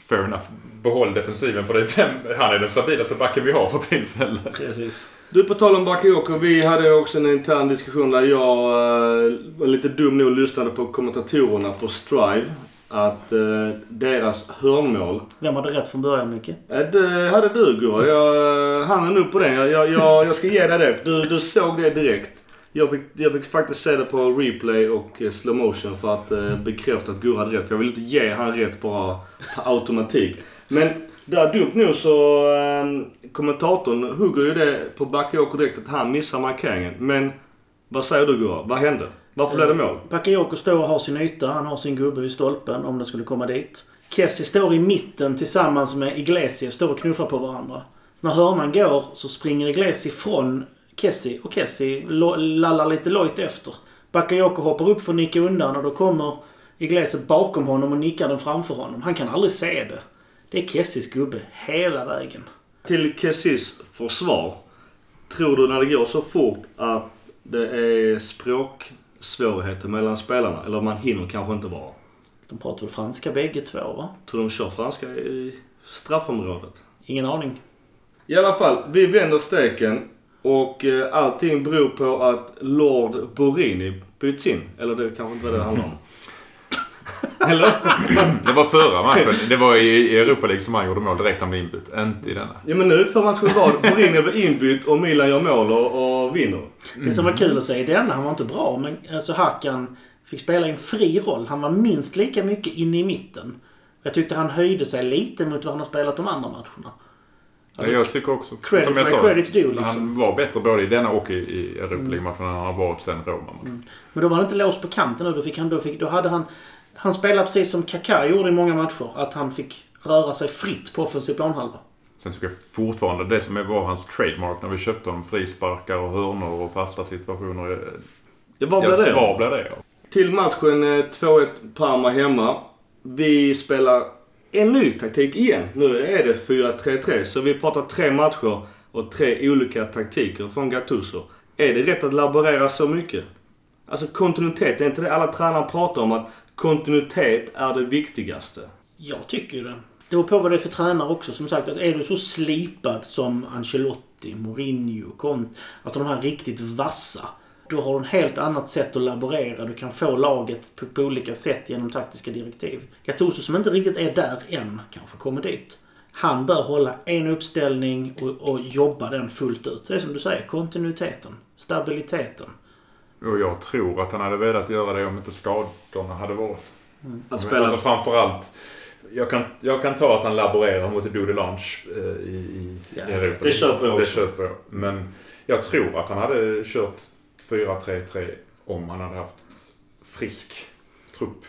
Speaker 3: Fair enough. Behåll defensiven för det är den, han är den stabilaste backen vi har för tillfället.
Speaker 2: Precis.
Speaker 1: Du, på tal om Bakayoko. Vi hade också en intern diskussion där jag eh, var lite dum nog och lyssnade på kommentatorerna på Strive. Att eh, deras hörnmål...
Speaker 2: Vem hade rätt från början, Micke?
Speaker 1: Eh, det hade du Gurra. Jag, han är nog på den. Jag, jag, jag, jag ska ge dig det. Du, du såg det direkt. Jag fick, jag fick faktiskt se det på replay och eh, slow motion för att eh, bekräfta att Gurra hade rätt. För jag vill inte ge han rätt bara på automatik. Men där dumt nog så eh, kommentatorn hugger ju det på Bakayoko direkt att han missar markeringen. Men vad säger du Gurra? Vad hände? Varför blev det mål?
Speaker 2: Bakayoko står och har sin yta. Han har sin gubbe vid stolpen om den skulle komma dit. Kessie står i mitten tillsammans med Iglesias. Står och knuffar på varandra. Så när hörnan går så springer Iglesias från Kessie och Kessie lallar lite lojt efter. Bakayoko hoppar upp för att nicka undan och då kommer Iglesias bakom honom och nickar den framför honom. Han kan aldrig se det. Det är Kessies gubbe hela vägen.
Speaker 1: Till Kessis försvar. Tror du när det går så fort att det är språksvårigheter mellan spelarna? Eller man hinner kanske inte bara?
Speaker 2: De pratar väl franska bägge två va?
Speaker 1: Tror de kör franska i straffområdet?
Speaker 2: Ingen aning.
Speaker 1: I alla fall, vi vänder steken och eh, allting beror på att Lord Borini byts in. Eller det kanske inte var det det handlade om. Eller?
Speaker 3: Det var förra matchen. Det var i, Europa League som han gjorde mål direkt han blev inbytt. Inte i denna.
Speaker 1: Ja men nu för matchen var Borini blir inbytt och Milan gör mål och, och vinner.
Speaker 2: Det som var kul att se i denna, han var inte bra, men alltså Hakan fick spela i en fri roll. Han var minst lika mycket inne i mitten. Jag tyckte han höjde sig lite mot vad han har spelat de andra matcherna. Alltså,
Speaker 3: jag tycker också,
Speaker 2: credit
Speaker 3: som jag sa,
Speaker 2: credit's due, liksom.
Speaker 3: han var bättre både i denna och i, i Europa League-matchen än han har varit sen Roma.
Speaker 2: Men då var han inte låst på kanten nu. Då, fick han, då, fick, då hade han... Han spelade precis som Kaká gjorde i många matcher. Att han fick röra sig fritt på offensiv planhalva.
Speaker 3: Sen tycker jag fortfarande det som var hans trademark när vi köpte honom, frisparkar och hörnor och fasta situationer. eh,
Speaker 1: Ja, vad
Speaker 3: Ja,
Speaker 1: blev det?
Speaker 3: Vad blev det?
Speaker 1: Till matchen eh, 2-1 Parma hemma. Vi spelar en ny taktik igen. Nu är det 4-3-3. Så vi pratar tre matcher och tre olika taktiker från Gattuso. Är det rätt att laborera så mycket? Alltså kontinuitet, är inte det alla tränare pratar om? Att kontinuitet är det viktigaste.
Speaker 2: Jag tycker ju det. Det beror på vad det är för tränare också. Som sagt, alltså, är du så slipad som Ancelotti, Mourinho, Conte. Alltså de här riktigt vassa. Då har du ett helt annat sätt att laborera. Du kan få laget på, på olika sätt genom taktiska direktiv. Gattuso som inte riktigt är där än, kanske kommer dit. Han bör hålla en uppställning och, och jobba den fullt ut. Det är som du säger, kontinuiteten, stabiliteten.
Speaker 3: Och jag tror att han hade velat göra det om inte skadorna hade varit.
Speaker 1: Att spela...
Speaker 3: Alltså framförallt. Jag kan, jag kan ta att han laborerar mot Dude Lunch eh, i, i
Speaker 2: Ja,
Speaker 3: Europa.
Speaker 1: det köper jag
Speaker 3: Det
Speaker 1: också.
Speaker 3: köper jag. Men jag tror att han hade kört 4-3-3 om han hade haft frisk trupp.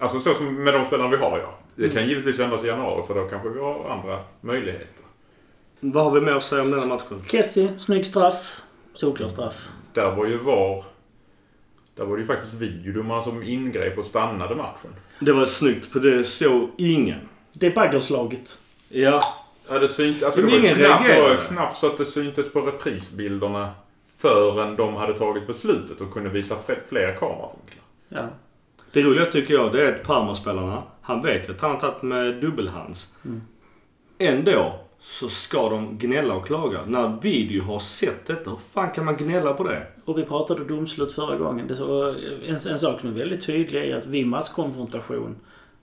Speaker 3: Alltså så som med de spelarna vi har idag. Det kan givetvis ändras i januari för då kanske vi har andra möjligheter.
Speaker 1: Vad har vi mer att säga om den här matchen?
Speaker 2: Kessie, snygg straff. Solklar straff.
Speaker 3: Där var ju VAR... Där var det ju faktiskt videodomarna som ingrep och stannade matchen.
Speaker 1: Det var snyggt för det såg ingen.
Speaker 2: Det är baggerslaget.
Speaker 1: Ja,
Speaker 3: Ja, det synt, alltså det var ju
Speaker 1: ingen
Speaker 3: knappt, knappt så att det syntes på reprisbilderna förrän de hade tagit beslutet och kunde visa fler, kameravinklar.
Speaker 2: Ja.
Speaker 1: det roliga tycker jag det är att Parma-spelarna, han vet att han har tagit med dubbelhands.
Speaker 2: Mm.
Speaker 1: Ändå så ska de gnälla och klaga. När video har sett detta, hur fan kan man gnälla på det?
Speaker 2: Och vi pratade domslut förra gången. Det så, en, en sak som är väldigt tydlig är att vid masskonfrontation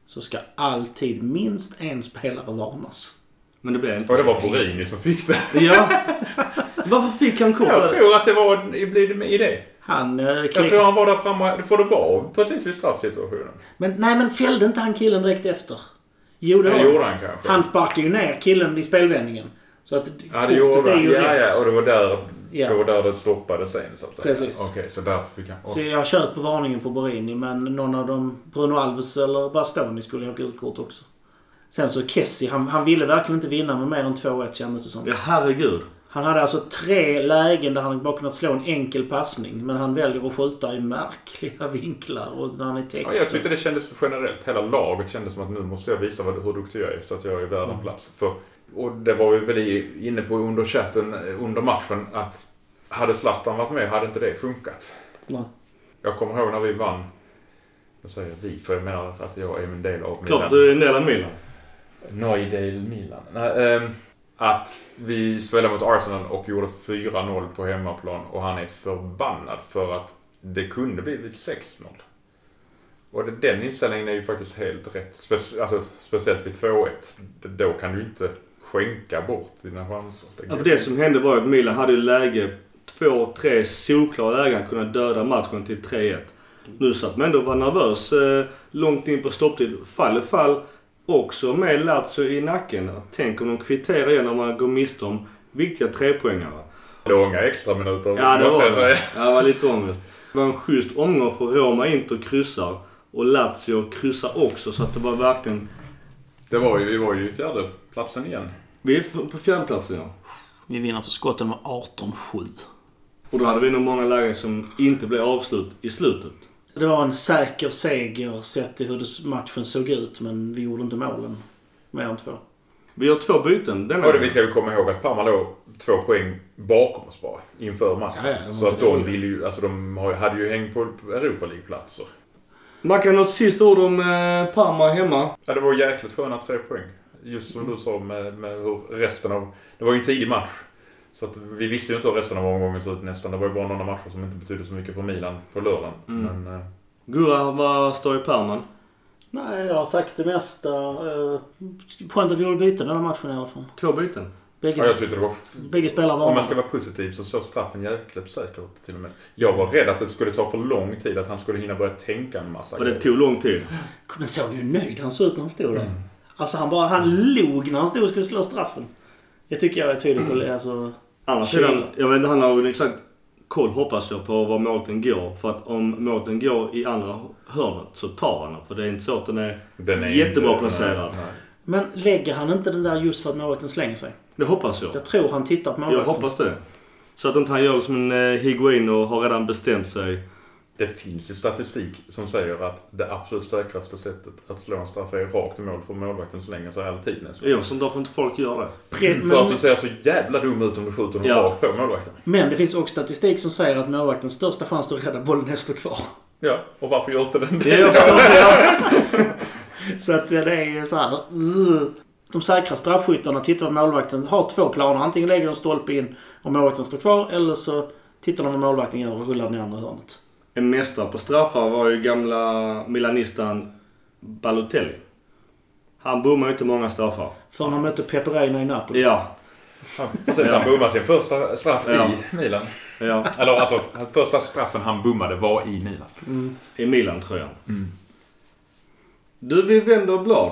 Speaker 2: så ska alltid minst en spelare varnas.
Speaker 1: Men det blev inte
Speaker 3: Och det var Borini som fick det.
Speaker 1: Ja. Varför fick han kort?
Speaker 3: Jag tror att det var blir det med i det.
Speaker 2: Han eh,
Speaker 3: Jag
Speaker 2: klick...
Speaker 3: tror han var där framme, för det var precis vid straffsituationen.
Speaker 2: Men nej, men fällde inte han killen direkt efter? Jo, det
Speaker 3: Det gjorde han kanske.
Speaker 2: Han sparkade ju ner killen i spelvändningen. Så att
Speaker 3: Ja, det gjorde
Speaker 2: kortet är
Speaker 3: han.
Speaker 2: ju
Speaker 3: Ja, ja,
Speaker 2: rätt.
Speaker 3: och det var där,
Speaker 2: Ja.
Speaker 3: det, var där det stoppade sen så att säga.
Speaker 2: Precis.
Speaker 3: Okej, så därför fick han...
Speaker 2: Så jag köper varningen på Borini, men någon av dem, Bruno Alves eller Bastoni, skulle ha gult kort också. Sen så Kessie, han, han ville verkligen inte vinna med mer än 2-1 kändes det som.
Speaker 1: Ja, herregud.
Speaker 2: Han hade alltså tre lägen där han bara kunnat slå en enkel passning. Men han väljer att skjuta i märkliga vinklar och när han är täckt.
Speaker 3: Ja, jag tyckte det kändes generellt. Hela laget kändes som att nu måste jag visa vad, hur duktig jag är så att jag är värd en plats. För, och det var vi väl inne på under chatten eh, under matchen att hade Zlatan varit med hade inte det funkat.
Speaker 2: Nej.
Speaker 3: Jag kommer ihåg när vi vann. Jag säger vi för jag menar att jag är en del av
Speaker 1: Klart du är en del av Milan.
Speaker 3: Neudale Milan. Nej, ehm, att vi spelade mot Arsenal och gjorde 4-0 på hemmaplan och han är förbannad för att det kunde blivit 6-0. Och den inställningen är ju faktiskt helt rätt. Spe, alltså, speciellt vid 2-1. Då kan du inte skänka bort dina chanser.
Speaker 1: Ja, för det som hände var att Milan hade ju läge, två, tre solklara lägen att kunna döda matchen till 3-1. Nu satt man ändå och var nervös eh, långt in på stopptid. Fall i fall också med Lazio i nacken. Tänk om de kvitterar igen om man går miste om viktiga trepoängare.
Speaker 3: Långa extra minuter
Speaker 1: Ja, det
Speaker 3: måste
Speaker 1: var
Speaker 3: jag säga.
Speaker 1: Ja, det var lite ångest. Det var en schysst omgång för Roma Inter kryssar och Lazio kryssar också så att det var verkligen...
Speaker 3: Det var ju, vi var ju i fjärde platsen igen.
Speaker 1: Vi är på fjärdeplatsen ja.
Speaker 2: Vi vinner alltså skotten med 18-7.
Speaker 1: Och då hade vi nog många lägen som inte blev avslut i slutet.
Speaker 2: Det var en säker seger sett till hur matchen såg ut. Men vi gjorde inte målen. Mer än två.
Speaker 1: Vi gör två byten. Den
Speaker 3: Och det, vi ska ju komma ihåg att Parma låg två poäng bakom oss bara inför matchen.
Speaker 2: Ja, ja,
Speaker 3: så att de vill ju, alltså de hade ju hängt på Europa League-platser.
Speaker 1: Mackan, något sista ord om eh, Parma hemma?
Speaker 3: Ja, det var jäkligt sköna tre poäng. Just som du sa med, med hur resten av... Det var ju en tidig match. Så att vi visste ju inte hur resten av omgången såg ut nästan. Det var ju bara några matcher som inte betydde så mycket för Milan på lördagen.
Speaker 1: Mm.
Speaker 3: Men, eh,
Speaker 1: Gurra, vad står i pärmen?
Speaker 2: Nej, jag har sagt det mesta. Eh, Skönt att vi gjorde byten den här matchen i alla fall.
Speaker 1: Två byten.
Speaker 2: Bägge,
Speaker 3: ja, jag tyckte det var...
Speaker 2: bägge spelar
Speaker 3: Om man
Speaker 2: var
Speaker 3: ska vara positiv så såg straffen jäkligt säker ut till och med. Jag var rädd att det skulle ta för lång tid. Att han skulle hinna börja tänka en massa
Speaker 1: Och det tog lång tid.
Speaker 2: Men såg du hur nöjd han såg ut när han stod där?
Speaker 3: Mm.
Speaker 2: Alltså han bara, han log när han stod och skulle slå straffen. Det tycker jag är tydligt alltså...
Speaker 1: Andra
Speaker 2: Chill.
Speaker 1: sidan, jag vet inte, han har ju exakt koll hoppas jag på var målten går. För att om målten går i andra hörnet så tar han den. För det är inte så att den är...
Speaker 3: Den är
Speaker 1: Jättebra
Speaker 3: inte-
Speaker 1: placerad.
Speaker 3: Nej, nej.
Speaker 2: Men lägger han inte den där just för att målvakten slänger sig?
Speaker 1: Det hoppas jag.
Speaker 2: Jag tror han tittar på
Speaker 1: Jag
Speaker 2: målvakten.
Speaker 1: hoppas det. Så att inte han gör som en eh, Higuain och har redan bestämt sig.
Speaker 3: Det finns ju statistik som säger att det absolut säkraste sättet att slå en straff är rakt i mål för målvakten slänger sig alltid nästan.
Speaker 1: Jag förstår varför inte folk gör det.
Speaker 2: Pre-
Speaker 3: För att du ser så jävla dum ut om du skjuter den
Speaker 1: Ja.
Speaker 3: rakt på målvakten.
Speaker 2: men det finns också statistik som säger att målvaktens största chans att rädda bollen är att stå kvar.
Speaker 3: Ja, och varför gör inte den
Speaker 1: Ja, jag förstår inte. Ja.
Speaker 2: Så att det är ju så här. De säkra straffskyttarna tittar på målvakten. Har två planer. Antingen lägger de stolpe in om målvakten står kvar eller så tittar de vad målvakten gör och rullar den i andra hörnet.
Speaker 1: En mästare på straffar var ju gamla milanistan Balotelli. Han bommade ju inte många straffar.
Speaker 2: Förrän han mötte Peperina i Napoli.
Speaker 1: Ja.
Speaker 3: Han, precis, han bommade sin första straff
Speaker 1: Ja.
Speaker 3: i Milan.
Speaker 1: Ja.
Speaker 3: Eller alltså, första straffen han bommade var i Milan.
Speaker 2: Mm.
Speaker 1: I Milan tror jag. Du, vi vänder blad.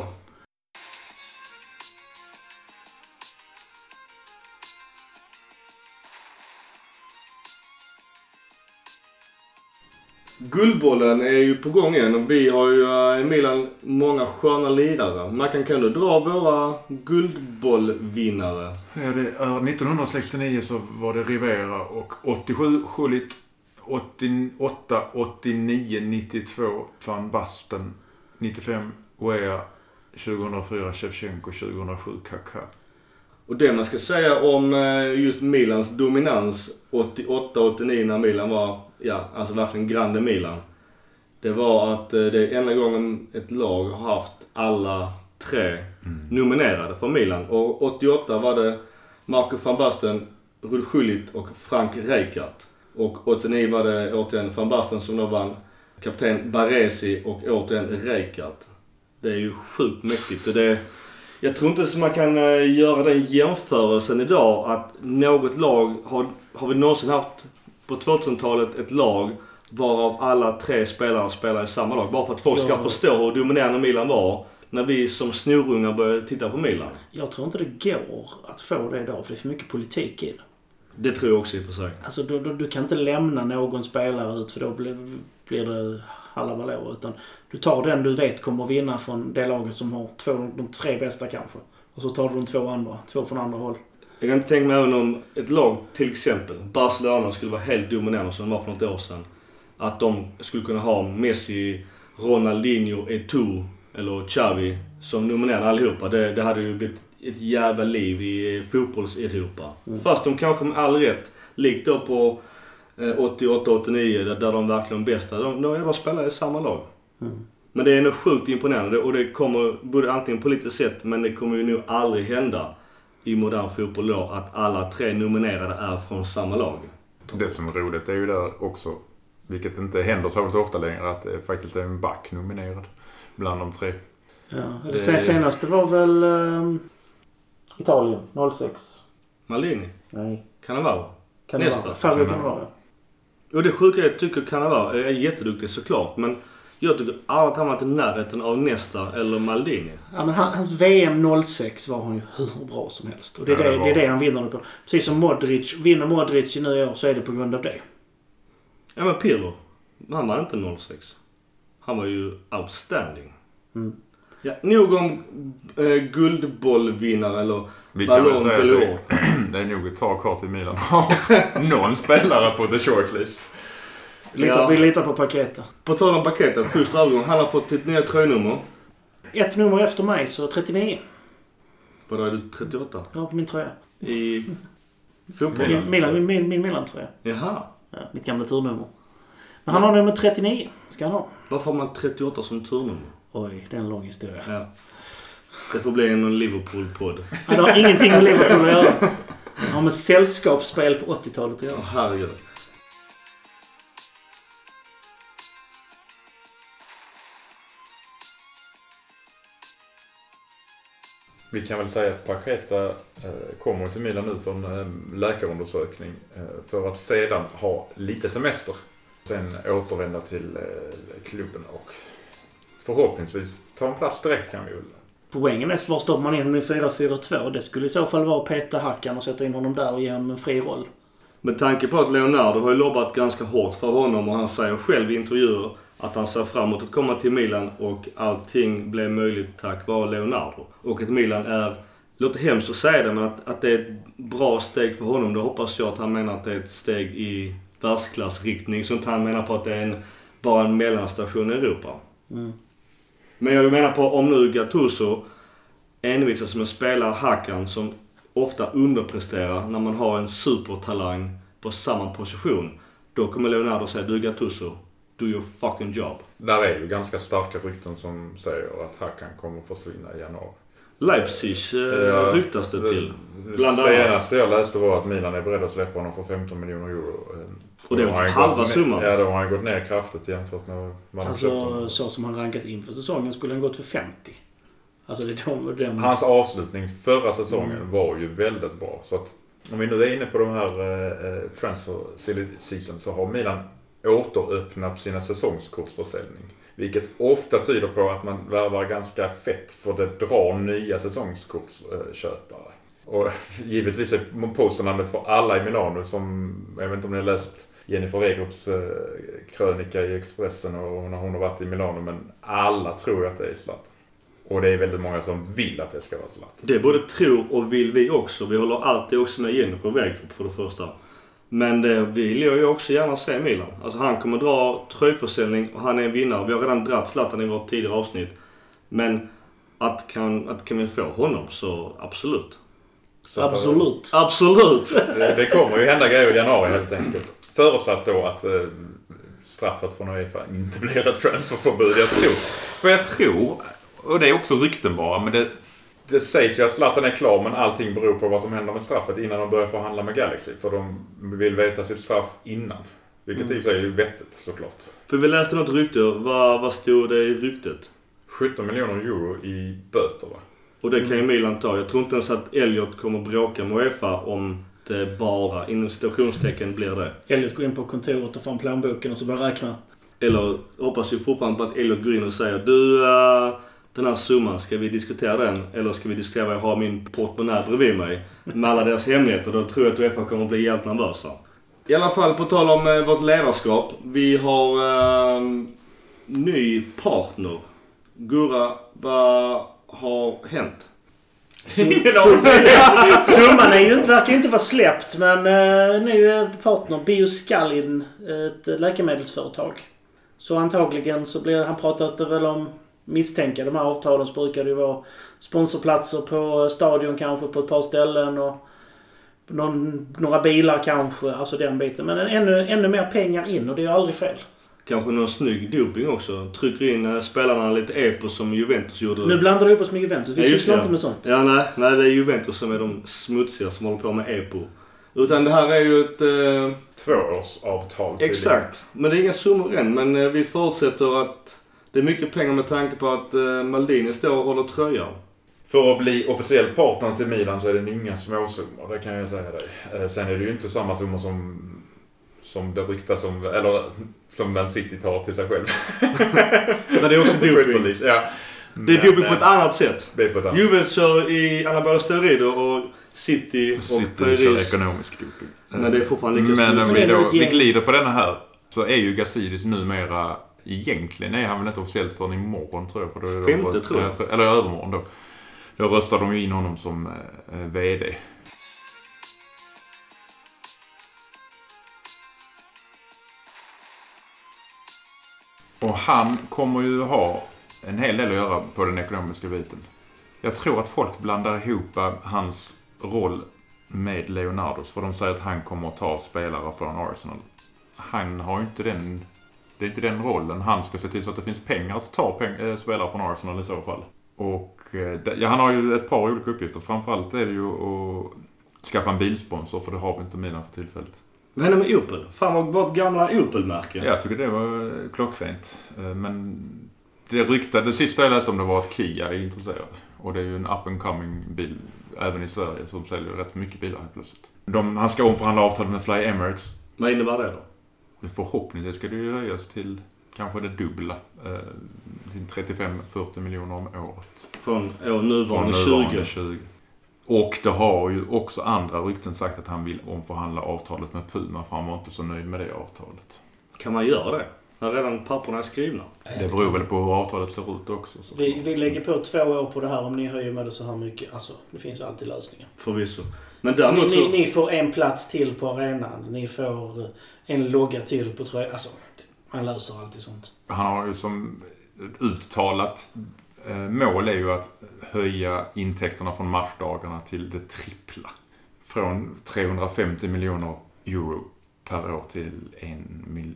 Speaker 1: Guldbollen är ju på gång igen och vi har ju eh, i Milan många sköna lirare. Mackan, kan du dra våra guldbollvinnare?
Speaker 4: Ja, det är eh, 1969 så var det Rivera och 87 Schullit. 88, 89, 92 van Basten. 95 Wea. 2004 Shevchenko, 2007 Kaká.
Speaker 1: Och det man ska säga om eh, just Milans dominans 88-89 när Milan var, ja, alltså verkligen grande Milan. Det var att eh, det är enda gången ett lag har haft alla tre nominerade för Milan. Och 88 var det Marco van Basten, Ruud Gullit och Frank Rijkaard. Och 89 var det återigen van Basten som då vann. Kapten Baresi och återigen Rijkaard. Det är ju sjukt mäktigt. Och det, jag tror inte så man kan eh, göra den jämförelsen idag att något lag, har, har vi någonsin haft på 2000-talet ett lag varav alla tre spelare spelar i samma lag. Bara för att folk ska
Speaker 2: Ja.
Speaker 1: förstå hur dominerande Milan var när vi som snorungar började titta på Milan.
Speaker 2: Jag tror inte det går att få det idag för det är för mycket politik i det.
Speaker 1: Det tror jag också i och för sig.
Speaker 2: Alltså du, du, du kan inte lämna någon spelare ut för då blir, blir det Valor. Utan du tar den du vet kommer vinna från det laget som har två, de tre bästa kanske. Och så tar du de två andra. Två från andra håll.
Speaker 1: Jag kan tänka mig även om ett lag, till exempel Barcelona, skulle vara helt dominerande som de var för något år sedan. Att de skulle kunna ha Messi, Ronaldinho, Eto'o eller Xavi som nominerade allihopa. Det, det hade ju blivit ett jävla liv i fotbolls-Europa. Fast de kanske med all rätt, likt då på 88-89 där, där de verkligen bästa, de, de, de spelar i samma lag. Men det är nog sjukt imponerande och det kommer, både antingen på lite sätt, men det kommer ju nog aldrig hända i modern fotboll då att alla tre nominerade är från samma lag.
Speaker 3: Det som är roligt är ju där också, vilket inte händer särskilt ofta längre, att det faktiskt är en back nominerad bland de tre.
Speaker 2: Ja, det,
Speaker 3: Det-
Speaker 2: senaste var väl ehm, Italien 06.
Speaker 1: Maldini,
Speaker 2: Nej.
Speaker 1: Cannavaro.
Speaker 2: Cannavaro.
Speaker 1: Nästa.
Speaker 2: Fabio
Speaker 3: Cannavaro.
Speaker 1: Och det sjuka jag tycker Cannavaro är jätteduktig såklart, men jag tycker aldrig att han varit i närheten av Nesta eller Maldini.
Speaker 2: Ja, men han, hans VM 06 var han ju hur bra som helst. Och det är,
Speaker 3: Ja, det
Speaker 2: det, det, är det han vinner på. Precis som Modric. Vinner Modric i nu år så är det på grund av det.
Speaker 1: Ja men Pirlo, han var inte 06. Han var ju outstanding.
Speaker 2: Mm.
Speaker 1: Ja, nog om eh, guldbollvinnare eller
Speaker 3: Vi
Speaker 1: Ballon d'Or.
Speaker 3: det, det är nog ett tag kvar till Milan har någon spelare på the shortlist.
Speaker 2: Litar,
Speaker 1: Ja.
Speaker 2: Vi litar på paketet.
Speaker 1: På tal om paketet, schysst övergång. Han har fått sitt nya tröjnummer.
Speaker 2: Ett nummer efter mig så 39.
Speaker 1: Vadå, är du 38?
Speaker 2: Jag har på min tröja.
Speaker 1: I fotbollen?
Speaker 2: Min, Milan, min, min, min Milan-tröja.
Speaker 1: Jaha.
Speaker 2: Ja, mitt gamla turnummer. Men han har nummer 39. Ska han ha.
Speaker 1: Varför har man 38 som turnummer?
Speaker 2: Oj, det är en lång historia.
Speaker 1: Ja. Det får bli en Liverpool-podd.
Speaker 2: Ja, det har ingenting med Liverpool att göra. Det har med sällskapsspel på 80-talet att göra.
Speaker 1: Åh herregud.
Speaker 3: Vi kan väl säga att Paqueta eh, kommer till Milan nu för en eh, läkarundersökning eh, för att sedan ha lite semester. Sen återvända till klubben och förhoppningsvis ta en plats direkt kan vi väl.
Speaker 2: Poängen är var stoppar man in honom i 4-4-2? Det skulle i så fall vara att peta Hackan och sätta in honom där och ge honom en fri roll.
Speaker 1: Med tanke på att Leonardo har ju lobbat ganska hårt för honom och han säger själv i intervjuer att han ser fram emot att komma till Milan och allting blev möjligt tack vare Leonardo. Och att Milan är, låter hemskt att säga det, men att, att det är ett bra steg för honom. Då hoppas jag att han menar att det är ett steg i världsklassriktning. Så inte han menar på att det är en, bara en mellanstation i Europa.
Speaker 2: Mm.
Speaker 1: Men jag menar på om nu Gattuso envisas med att spela Hakan som ofta underpresterar när man har en supertalang på samma position. Då kommer Leonardo säga du Gattuso, do your fucking job.
Speaker 3: Där är ju ganska starka rykten som säger att Hakan kommer försvinna i januari.
Speaker 1: Leipzig eh,
Speaker 3: Ja,
Speaker 1: ryktas det till.
Speaker 3: Det
Speaker 1: Bland annat.
Speaker 3: senaste jag läste var att Milan är beredd att släppa honom för 15 miljoner euro.
Speaker 1: Och det var
Speaker 3: har han
Speaker 1: halva
Speaker 3: gått ner-
Speaker 1: summan.
Speaker 3: Ja, då har han gått ner kraftigt jämfört med vad köpte
Speaker 2: Alltså, så som han rankas inför säsongen skulle han gått för 50. Alltså, det är de... de
Speaker 3: Hans avslutning förra säsongen
Speaker 2: Mm.
Speaker 3: var ju väldigt bra. Så att om vi nu är inne på de här eh, transfer silly season så har Milan återöppnat sina säsongskortsförsäljning. Vilket ofta tyder på att man värvar ganska fett för det drar nya säsongskortsköpare. Och givetvis är posternamnet för alla i Milano som, jag vet inte om ni har läst Jennifer Wegerups eh, krönika i Expressen och när hon har varit i Milano men alla tror ju att det är Zlatan. Och det är väldigt många som vill att det ska vara Zlatan.
Speaker 1: Det både tror och vill vi också. Vi håller alltid också med Jennifer Wegerup för det första. Men det vill jag ju också gärna se Milan. Alltså han kommer dra tröjförsäljning och han är en vinnare. Vi har redan dratt Zlatan i vårt tidigare avsnitt. Men att kan, att kan vi få honom så absolut.
Speaker 5: Så att-
Speaker 2: Absolut.
Speaker 1: Absolut!
Speaker 5: Det, det kommer ju hända grejer i januari helt enkelt. Förutsatt då att eh, straffet från Uefa inte blir ett transferförbud. Jag tror. För jag tror, och det är också rykten bara, men det, det sägs ju att Zlatan är klar men allting beror på vad som händer med straffet innan de börjar förhandla med Galaxy. För de vill veta sitt straff innan. Vilket i och för sig är vettigt såklart.
Speaker 1: För vi läste något rykte. Vad, vad stod det i ryktet?
Speaker 5: 17 miljoner euro i böter va?
Speaker 1: Och det kan ju Milan ta. Jag tror inte ens att Elliot kommer bråka med Uefa om det bara inom citationstecken blir det.
Speaker 2: Elliot går in på kontoret och får en plånboken och så börjar räkna.
Speaker 1: Eller hoppas ju fortfarande på att Elliot går in och säger Du, eh, den här summan, ska vi diskutera den? Eller ska vi diskutera vad jag har min portmonnä bredvid mig? Med alla deras hemligheter. Då tror jag att Uefa kommer bli jävligt nervösa. I alla fall, på tal om eh, vårt ledarskap. Vi har eh, ny partner. Gurra, vad har hänt?
Speaker 2: Summan är ju inte, verkar ju inte vara släppt men eh, ny eh, partner, Bioscalin, ett eh, läkemedelsföretag. Så antagligen så blir, han pratade väl om misstänka de här avtalen brukar det ju vara sponsorplatser på stadion kanske på ett par ställen och någon, några bilar kanske, alltså den biten. Men ännu, ännu mer pengar in och det är ju aldrig fel.
Speaker 1: Kanske någon snygg doping också. Trycker in eh, spelarna lite epos som Juventus gjorde.
Speaker 2: Nu blandar du upp oss med Juventus. Vi
Speaker 1: Ja,
Speaker 2: sysslar inte med sånt.
Speaker 1: Ja, nej, nej, det är Juventus som är de smutsiga som håller på med epo. Utan det här är ju ett... Eh,
Speaker 5: Tvåårsavtal tydligen.
Speaker 1: exakt. Men det är inga summor än. Men eh, vi förutsätter att det är mycket pengar med tanke på att eh, Maldini står och håller tröja.
Speaker 5: För att bli officiell partner till Milan så är det inga småsummor, det kan jag säga dig. Eh, Sen är det ju inte samma summor som, som det ryktas om, eller som Man City tar till sig själv.
Speaker 1: Men det är också doping.
Speaker 5: Ja.
Speaker 1: Det är doping på
Speaker 5: eh,
Speaker 1: ett annat sätt.
Speaker 5: Det är
Speaker 1: Juve kör i anabola steroider och City och
Speaker 3: City kör
Speaker 1: Paris.
Speaker 3: ekonomisk doping.
Speaker 1: Men det är fortfarande lika
Speaker 3: Men om vi, då, vi glider på denna här. Så är ju Gazidis numera... Egentligen är han väl inte officiellt förrän imorgon tror jag. För då
Speaker 1: Femte,
Speaker 3: då,
Speaker 1: tror jag.
Speaker 3: Ja, Eller övermorgon då. Då röstar de ju in honom som eh, VD. Och han kommer ju ha en hel del att göra på den ekonomiska biten. Jag tror att folk blandar ihop hans roll med Leonardos. För de säger att han kommer att ta spelare från Arsenal. Han har ju inte den... Det är inte den rollen. Han ska se till så att det finns pengar att ta peng, äh, spelare från Arsenal i så fall. Och eh, ja, han har ju ett par olika uppgifter. Framförallt är det ju att skaffa en bilsponsor. För det har vi inte Milan för tillfället.
Speaker 1: Vad händer med Opel? Fan vad vårt gamla Opel-märke.
Speaker 3: Jag tycker det var eh, klockrent. Eh, Men det rykta, det sista jag läste om det var att Kia är intresserade. Och det är ju en up and coming bil även i Sverige som säljer rätt mycket bilar helt plötsligt. De, han ska omförhandla avtalet med Fly Emirates.
Speaker 1: Vad innebär det då?
Speaker 3: Men Förhoppningsvis ska det ju höjas till kanske det dubbla. Eh, till 35-40 miljoner om året.
Speaker 1: Från år nuvarande
Speaker 3: Från
Speaker 1: 20.
Speaker 3: nuvarande 20. Och det har ju också andra rykten sagt att han vill omförhandla avtalet med Puma för han var inte så nöjd med det avtalet.
Speaker 1: Kan man göra det? När redan papperna är skrivna?
Speaker 3: Det beror väl på hur avtalet ser ut också. Så.
Speaker 2: Vi, vi lägger på två år på det här om ni höjer med det så här mycket. Alltså, det finns alltid lösningar.
Speaker 1: Förvisso. Men
Speaker 2: Ni,
Speaker 1: däremot
Speaker 2: ni,
Speaker 1: så...
Speaker 2: ni får en plats till på arenan. Ni får eh, en logga till på tröjan. Alltså, man löser alltid sånt.
Speaker 3: Han har ju som uttalat eh, mål är ju att höja intäkterna från matchdagarna till det trippla. Från 350 miljoner euro per år till en mil...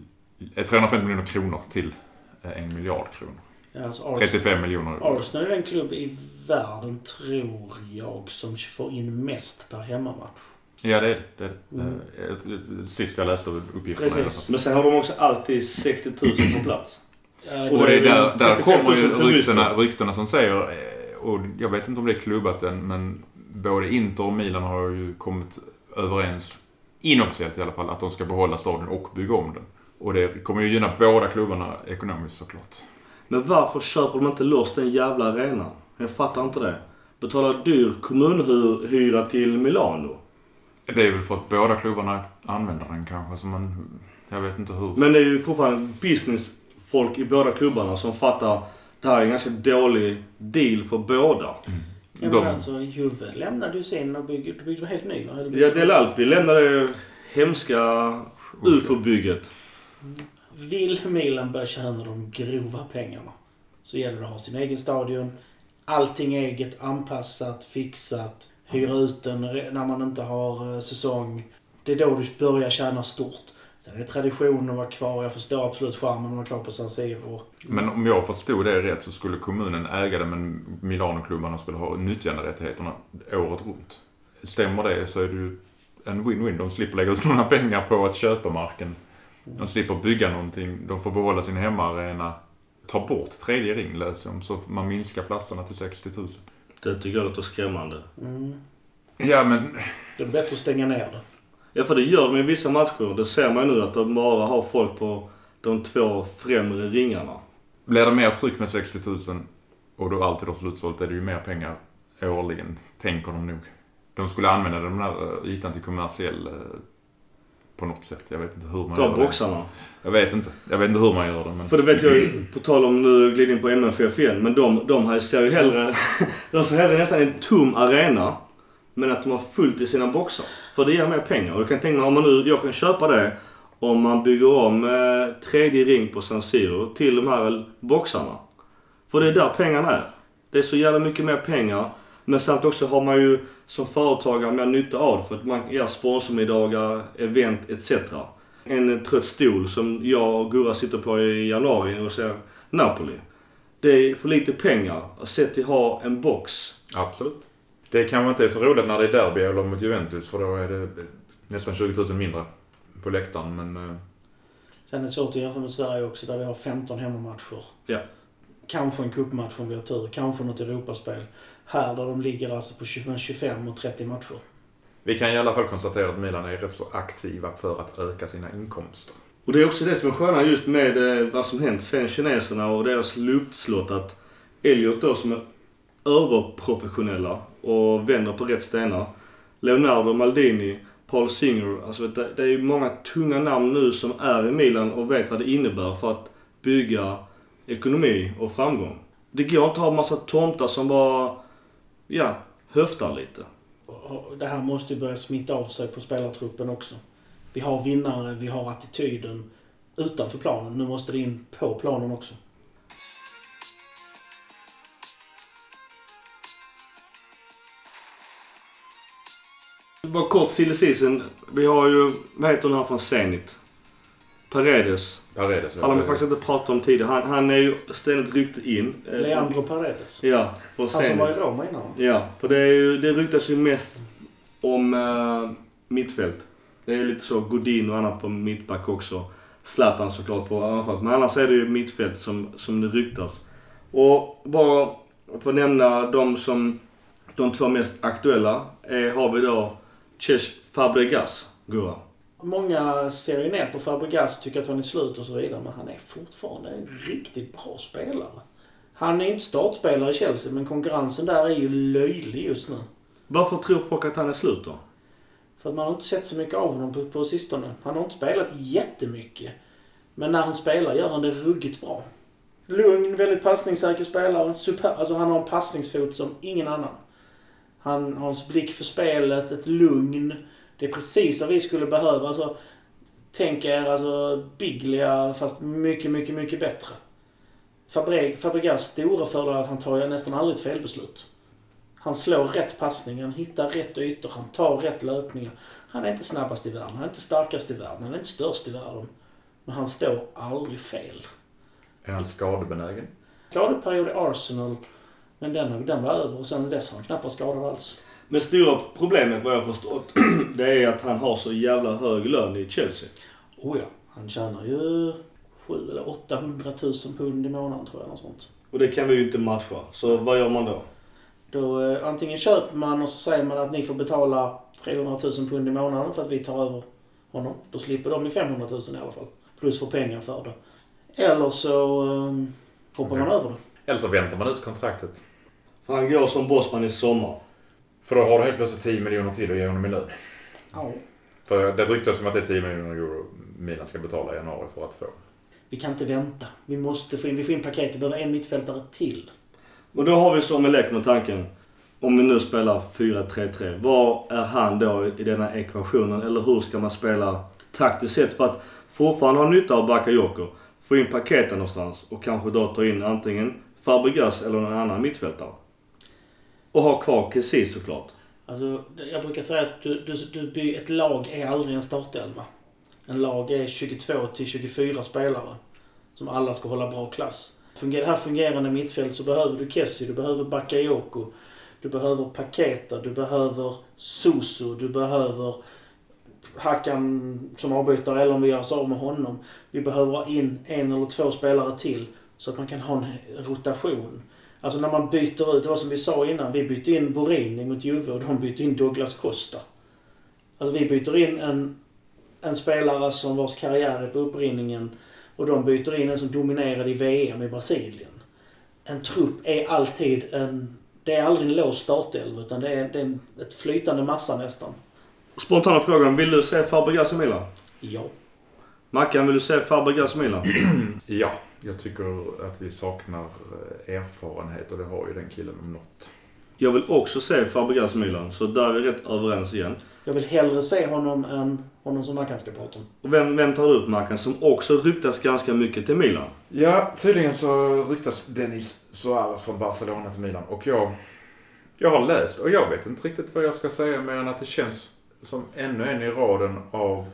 Speaker 3: eh, 350 miljoner kronor till eh, en miljard kronor.
Speaker 2: Alltså, Ars-
Speaker 3: 35 miljoner.
Speaker 2: Arsenal är den klubb i världen, tror jag, som får in mest per hemmamatch.
Speaker 3: Ja, det är det. det, är det.
Speaker 2: Mm.
Speaker 3: Eh, Sist jag läste uppgifterna.
Speaker 2: Precis.
Speaker 1: Men sen har de också alltid 60 000 på plats.
Speaker 2: Ja,
Speaker 1: Och
Speaker 3: det är där, där
Speaker 1: 35 000
Speaker 3: kommer ju ryktena, ryktena som säger, eh, och jag vet inte om det är klubbat än, men både Inter och Milan har ju kommit överens, inofficiellt i alla fall, att de ska behålla stadion och bygga om den. Och det kommer ju gynna båda klubbarna ekonomiskt såklart.
Speaker 1: Men varför köper de inte loss den jävla arenan? Jag fattar inte det. Betala dyr kommunhyra till Milano.
Speaker 3: Det är väl för att båda klubbarna använder den kanske, så man... Jag vet inte hur.
Speaker 1: Men det är ju fortfarande businessfolk i båda klubbarna som fattar det här är en ganska dålig deal för båda.
Speaker 2: Ja,
Speaker 3: De-
Speaker 2: men alltså, Juve lämnade ju sen och byggde, byggde helt ny
Speaker 1: Ja, Del Alpi lämnade hemska UFO-bygget.
Speaker 2: Vill Milan börja tjäna de grova pengarna så gäller det att ha sin egen stadion, allting eget, anpassat, fixat. Hyra ut den när man inte har eh, säsong. Det är då du börjar tjäna stort. Sen är det tradition att vara kvar. Jag förstår absolut charmen att vara kvar på San Siro.
Speaker 3: Men om jag förstod det rätt så skulle kommunen äga det men Milanoklubbarna skulle ha nyttjanderättigheterna året runt. Stämmer det så är det ju en win-win. De slipper lägga ut några pengar på att köpa marken. De slipper bygga någonting. De får behålla sin hemmaarena. Ta bort tredje ring läste om så man minskar platserna till 60 000.
Speaker 1: Det tycker jag låter skrämmande.
Speaker 2: Mm.
Speaker 3: Ja men
Speaker 2: Det är bättre att stänga ner det.
Speaker 1: Ja, för det gör de i vissa matcher. Det ser man ju nu att de bara har folk på de två främre ringarna.
Speaker 3: blir det mer tryck med 60 000 och då alltid har slutsålt är det ju mer pengar årligen. Tänker de nog. De skulle använda den här eh, ytan till kommersiell eh, på något sätt. Jag vet inte hur man
Speaker 1: Ta
Speaker 3: gör det.
Speaker 1: boxarna.
Speaker 3: Jag vet inte. Jag vet inte hur man gör det men...
Speaker 1: För det vet jag ju, på tal om nu glider in på MFF igen, men de, de här ser ju hellre, de ser hellre nästan en tom arena, men att de har fullt i sina boxar. För det ger mer pengar. Och du kan tänka mig om man nu, jag kan köpa det om man bygger om eh, tredje ring på San Siro till de här boxarna. För det är där pengarna är. Det är så jävla mycket mer pengar. Men samt också har man ju som företagare mer nytta av det för att man gör sponsormiddagar, event etc. En trött stol som jag och Gurra sitter på i januari och ser Napoli. Det är för lite pengar sett till att ha en box.
Speaker 3: Absolut. Det kanske inte är så roligt när det är derby eller mot Juventus för då är det nästan 20 000 mindre på läktaren men... eh,
Speaker 2: Sen är det svårt att jämföra med Sverige också där vi har 15 hemmamatcher.
Speaker 1: Ja.
Speaker 2: Kanske en cupmatch om vi har tur. Kanske något Europaspel. Här där de ligger alltså på 20 25 och 30 matcher.
Speaker 3: Vi kan i alla fall konstatera att Milan är rätt så aktiva för att öka sina inkomster.
Speaker 1: Och det är också det som är sköna just med eh, vad som hänt sen kineserna och deras luftslott att Elliot då som är överprofessionella och vänder på rätt stenar. Leonardo Maldini, Paul Singer. Alltså det, är ju många tunga namn nu som är i Milan och vet vad det innebär för att bygga ekonomi och framgång. Det går inte att ha en massa tomtar som bara, ja, höftar lite.
Speaker 2: Det här måste ju börja smitta av sig på spelartruppen också. Vi har vinnare, vi har attityden utanför planen. Nu måste det in på planen också.
Speaker 1: Bara kort silly season. Vi har ju, vad heter hon här från Zenit? Paredes.
Speaker 3: Paredes.
Speaker 1: Han har vi faktiskt inte pratat om tidigare. Han, han är ju ständigt rykte in. Eh,
Speaker 2: Leandro Paredes.
Speaker 1: Ja,
Speaker 2: Han som var i. Roma innan.
Speaker 1: Ja, för det, är ju, det ryktas ju mest om uh, mittfält. Det är lite så Godin och annat på mittback också. Zlatan såklart på anfallet. Men annars är det ju mittfält som, som det ryktas. Och bara för att nämna de som, de två mest aktuella, är, har vi då Cesc Fabregas, Gurra.
Speaker 2: Många ser ju ner på Fabregas, tycker att han är slut och så vidare. Men han är fortfarande en riktigt bra spelare. Han är inte startspelare i Chelsea, men konkurrensen där är ju löjlig just nu.
Speaker 1: Varför tror folk att han är slut då?
Speaker 2: För att man har inte sett så mycket av honom på, på sistone. Han har inte spelat jättemycket. Men när han spelar gör han det ruggigt bra. Lugn, väldigt passningssäker spelare. Super, alltså han har en passningsfot som ingen annan. Han har en blick för spelet, ett lugn. Det är precis vad vi skulle behöva. Alltså, tänk er alltså Biglia fast mycket, mycket, mycket bättre. Fabreg, Fabregas stora fördel är att han tar ju nästan aldrig ett felbeslut. Han slår rätt passning, han hittar rätt ytor, han tar rätt löpningar. Han är inte snabbast i världen, han är inte starkast i världen, han är inte störst i världen. Men han står aldrig fel.
Speaker 3: Är han skadebenägen?
Speaker 2: Skadeperiod i Arsenal, men den, den var över och sen dess har han knappast skadad alls.
Speaker 1: Men stora problemet vad jag har förstått, det är att han har så jävla hög lön i Chelsea.
Speaker 2: Oh ja, han tjänar ju 7 eller 800 000 pund i månaden tror jag, något sånt.
Speaker 1: Och det kan vi ju inte matcha. Så vad gör man då?
Speaker 2: Då eh, antingen köper man och så säger man att ni får betala 300 000 pund i månaden för att vi tar över honom. Då slipper de ju 500 000 i alla fall. Plus får pengar för det. Eller så eh, hoppar man över det.
Speaker 3: Eller så väntar man ut kontraktet.
Speaker 1: För han går som bossman i sommar.
Speaker 3: För då har du helt plötsligt 10 miljoner till att ge honom i lön.
Speaker 2: Ja.
Speaker 3: För det ryktas som att det är 10 miljoner euro Milan ska betala i januari för att få.
Speaker 2: Vi kan inte vänta. Vi måste få in, vi får in paket. Vi behöver en mittfältare till.
Speaker 1: Och då har vi som en lek med tanken. Om vi nu spelar 4-3-3. Var är han då i denna ekvationen? Eller hur ska man spela taktiskt sett för att fortfarande ha nytta av Bakayoko? Få in paketen någonstans och kanske då ta in antingen Fabregas eller någon annan mittfältare. Och ha kvar Kessie såklart.
Speaker 2: Alltså, jag brukar säga att du, du, du, by- ett lag är aldrig en startelva. En lag är 22 till 24 spelare. Som alla ska hålla bra klass. Fungerar det här fungerande mittfält så behöver du Kessie, du behöver Bakayoko. Du behöver Paketa, du behöver Susu, du behöver Hakan som avbytare eller om vi gör oss av med honom. Vi behöver ha in en eller två spelare till så att man kan ha en rotation. Alltså när man byter ut, det var som vi sa innan, vi bytte in Borini mot Juve och de bytte in Douglas Costa. Alltså vi byter in en, en spelare som vars karriär är på upprinningen och de byter in en som dominerade i VM i Brasilien. En trupp är alltid en... Det är aldrig en låst startelva utan det är, det är en, ett flytande massa nästan.
Speaker 1: Spontana frågan. Vill du se Fabregas i Milan?
Speaker 2: Ja.
Speaker 1: Mackan, vill du se Fabregas i Milan?
Speaker 3: Ja, jag tycker att vi saknar eh, erfarenhet och det har ju den killen om något.
Speaker 1: Jag vill också se Fabregas i Milan. Så där är vi rätt överens igen.
Speaker 2: Jag vill hellre se honom än honom som Mackan ska prata om.
Speaker 1: Och vem, vem tar du upp Mackan som också ryktas ganska mycket till Milan?
Speaker 3: Ja, tydligen så ryktas Denis Suarez från Barcelona till Milan och jag, jag har läst och jag vet inte riktigt vad jag ska säga mer än att det känns som ännu en i raden av